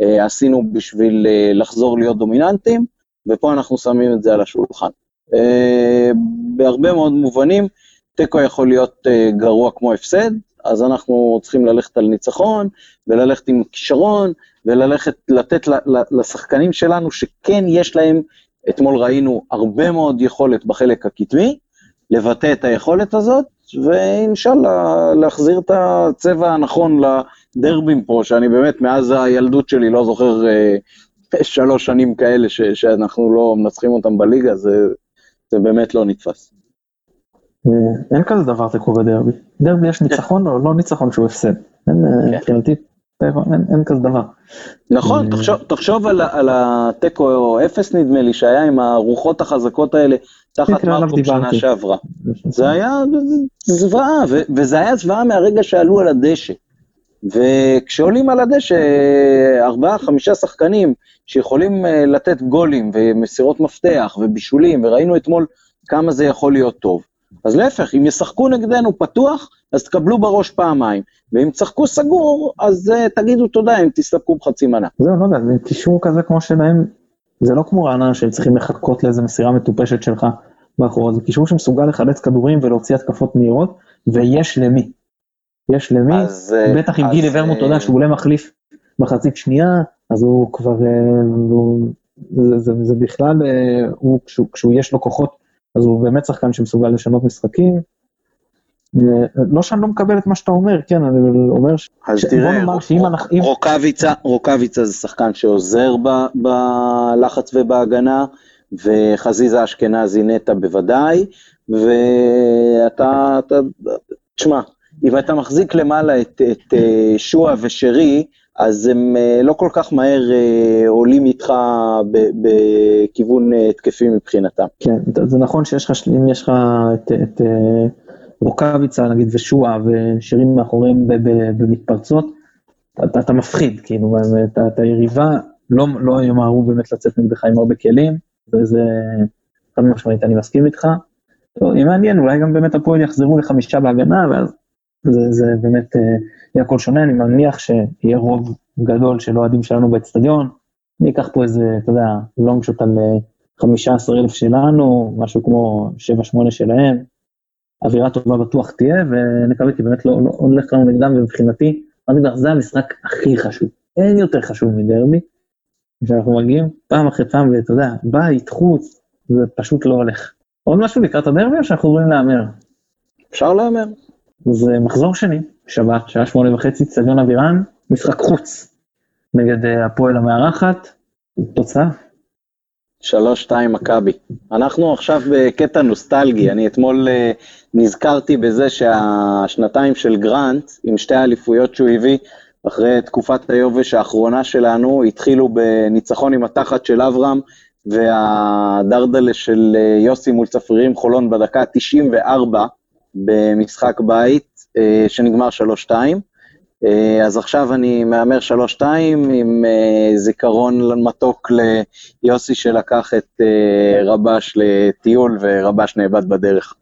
אה, עשינו בשביל לחזור להיות דומיננטים, ופה אנחנו שמים את זה על השולחן. בהרבה מאוד מובנים, תיקו יכול להיות גרוע כמו הפסד, אז אנחנו צריכים ללכת על ניצחון, וללכת עם כישרון, וללכת, לתת לשחקנים שלנו שכן יש להם, אתמול ראינו הרבה מאוד יכולת בחלק הקדמי, לבטא את היכולת הזאת, ואינשאללה להחזיר את הצבע הנכון לדרבים פה, שאני באמת מאז הילדות שלי לא זוכר אה, שלוש שנים כאלה ש, שאנחנו לא מנצחים אותם בליגה, זה, זה באמת לא נתפס. אה, אין כזה דבר תיקו בדרבי. דרבי יש ניצחון או לא ניצחון שהוא הפסד. אין אה, כן. מבחינתי, אין כזה דבר. נכון, אה, תחשוב על התיקו אפס נדמה לי שהיה עם הרוחות החזקות האלה תחת מרקום שנה שעברה. זה היה זוועה, וזה היה זוועה מהרגע שעלו על הדשא. וכשעולים על הדשא, ארבעה, חמישה שחקנים שיכולים לתת גולים ומסירות מפתח ובישולים, וראינו אתמול כמה זה יכול להיות טוב. אז להפך, אם ישחקו נגדנו פתוח, אז תקבלו בראש פעמיים, ואם תשחקו סגור, אז uh, תגידו תודה אם תסתפקו בחצי מנה. זהו, לא יודע, זה קישור כזה כמו שלהם, זה לא כמו רעננה שהם צריכים לחכות לאיזה מסירה מטופשת שלך באחורה, זה קישור שמסוגל לחלץ כדורים ולהוציא התקפות מהירות, ויש למי. יש למי, אז, אה, בטח עם גילי ורמוט, אתה יודע אה, שהוא עולה מחליף מחצית שנייה, אז הוא כבר, הוא, זה, זה, זה בכלל, הוא, כשהוא, כשהוא יש לו כוחות אז הוא באמת שחקן שמסוגל לשנות משחקים. לא שאני לא מקבל את מה שאתה אומר, כן, אני אומר ש... אז תראה, רוקאביצה, רוקאביצה זה שחקן שעוזר בלחץ ובהגנה, וחזיזה אשכנזי נטע בוודאי, ואתה, תשמע, אם אתה מחזיק למעלה את, את אה, שועה ושרי, אז הם אה, לא כל כך מהר אה, עולים איתך בכיוון אה, התקפי מבחינתם. כן, זה נכון שיש לך, אם יש לך את, את רוקאביצה נגיד ושועה ושירים מאחוריהם במתפרצות, אתה, אתה מפחיד, כאילו, את היריבה לא, לא ימהרו באמת לצאת נגדך עם הרבה כלים, וזה חד משמעית, אני מסכים איתך. טוב, יהיה מעניין, אולי גם באמת הפועל יחזרו לחמישה בהגנה, ואז זה, זה באמת יהיה הכל שונה, אני מניח שיהיה רוב גדול של אוהדים שלנו באצטדיון, אני אקח פה איזה, אתה יודע, לונג שוט על 15 אה, שלנו, משהו כמו 7-8 שלהם, אווירה טובה בטוח תהיה, ונקווה כי באמת לא, לא הולך לנו נגדם, ומבחינתי, אמרתי לך, זה המשחק הכי חשוב, אין יותר חשוב מדרבי, כשאנחנו מגיעים פעם אחרי פעם, ואתה יודע, בית, חוץ, זה פשוט לא הולך. עוד משהו לקראת הדרבי או שאנחנו עוברים להמר? אפשר להמר. זה מחזור שני, שבת, שעה שמונה וחצי, צדיון אבירן, משחק חוץ נגד אה, הפועל המארחת, תוצאה. שלוש שתיים מכבי. אנחנו עכשיו בקטע נוסטלגי, אני אתמול uh, נזכרתי בזה שהשנתיים של גרנט, עם שתי האליפויות שהוא הביא, אחרי תקופת היובש האחרונה שלנו, התחילו בניצחון עם התחת של אברהם, והדרדלה של uh, יוסי מול צפרירים חולון בדקה 94, במשחק בית, אה, שנגמר 3-2, אה, אז עכשיו אני מהמר 3-2 עם אה, זיכרון מתוק ליוסי שלקח את אה, רבש לטיול ורבש נאבד בדרך.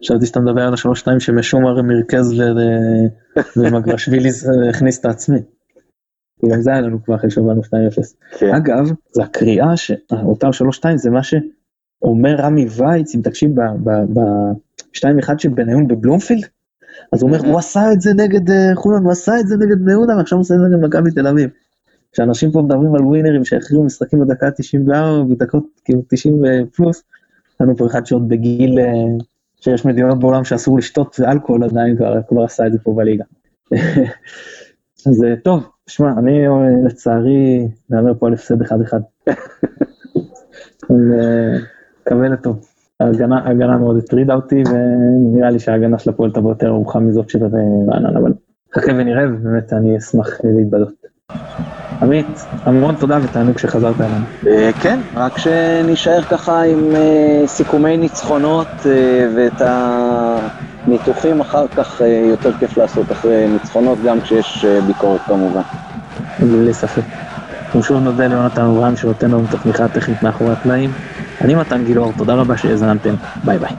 חשבתי שאתה מדבר על השלוש שתיים שמשום הרי מרכז ומגרשווילי הכניס את העצמי. גם זה היה לנו כבר אחרי שבאנו 2-0. כן. אגב, זה הקריאה שאותה שלוש שתיים זה מה שאומר רמי וייץ, אם תקשיב ב-2-1 של בניון בבלומפילד, אז הוא אומר, הוא עשה את זה נגד אה, חולון, הוא עשה את זה נגד בני יהודה, ועכשיו הוא עושה את זה נגד מכבי תל אביב. כשאנשים פה מדברים על ווינרים שהכריעו משחקים בדקה 94, בדקות כאילו 90 פלוס, לנו פה אחד שעוד בגיל, אה, שיש מדינות בעולם שאסור לשתות אלכוהול עדיין, כבר, כבר עשה את זה פה בליגה. אז אה, טוב, שמע, אני לצערי, נאמר פה על הפסד 1-1. אז קווה לטוב. ההגנה מאוד הטרידה אותי, ונראה לי שההגנה של הפועל תבוא יותר ארוכה מזאת של רעננה, אבל חכה ונראה, ובאמת אני אשמח להתבדות. עמית, המון תודה ותענוג שחזרת אלינו. אה, כן, רק שנשאר ככה עם אה, סיכומי ניצחונות אה, ואת הניתוחים אחר כך יותר כיף לעשות אחרי ניצחונות, גם כשיש ביקורת כמובן. בלי ספק. שוב נודה ליונתן אברהם שנותן לנו את התמיכה הטכנית מאחורי הקלעים. אני מתן גילאור, תודה רבה שהאזנתם, ביי ביי.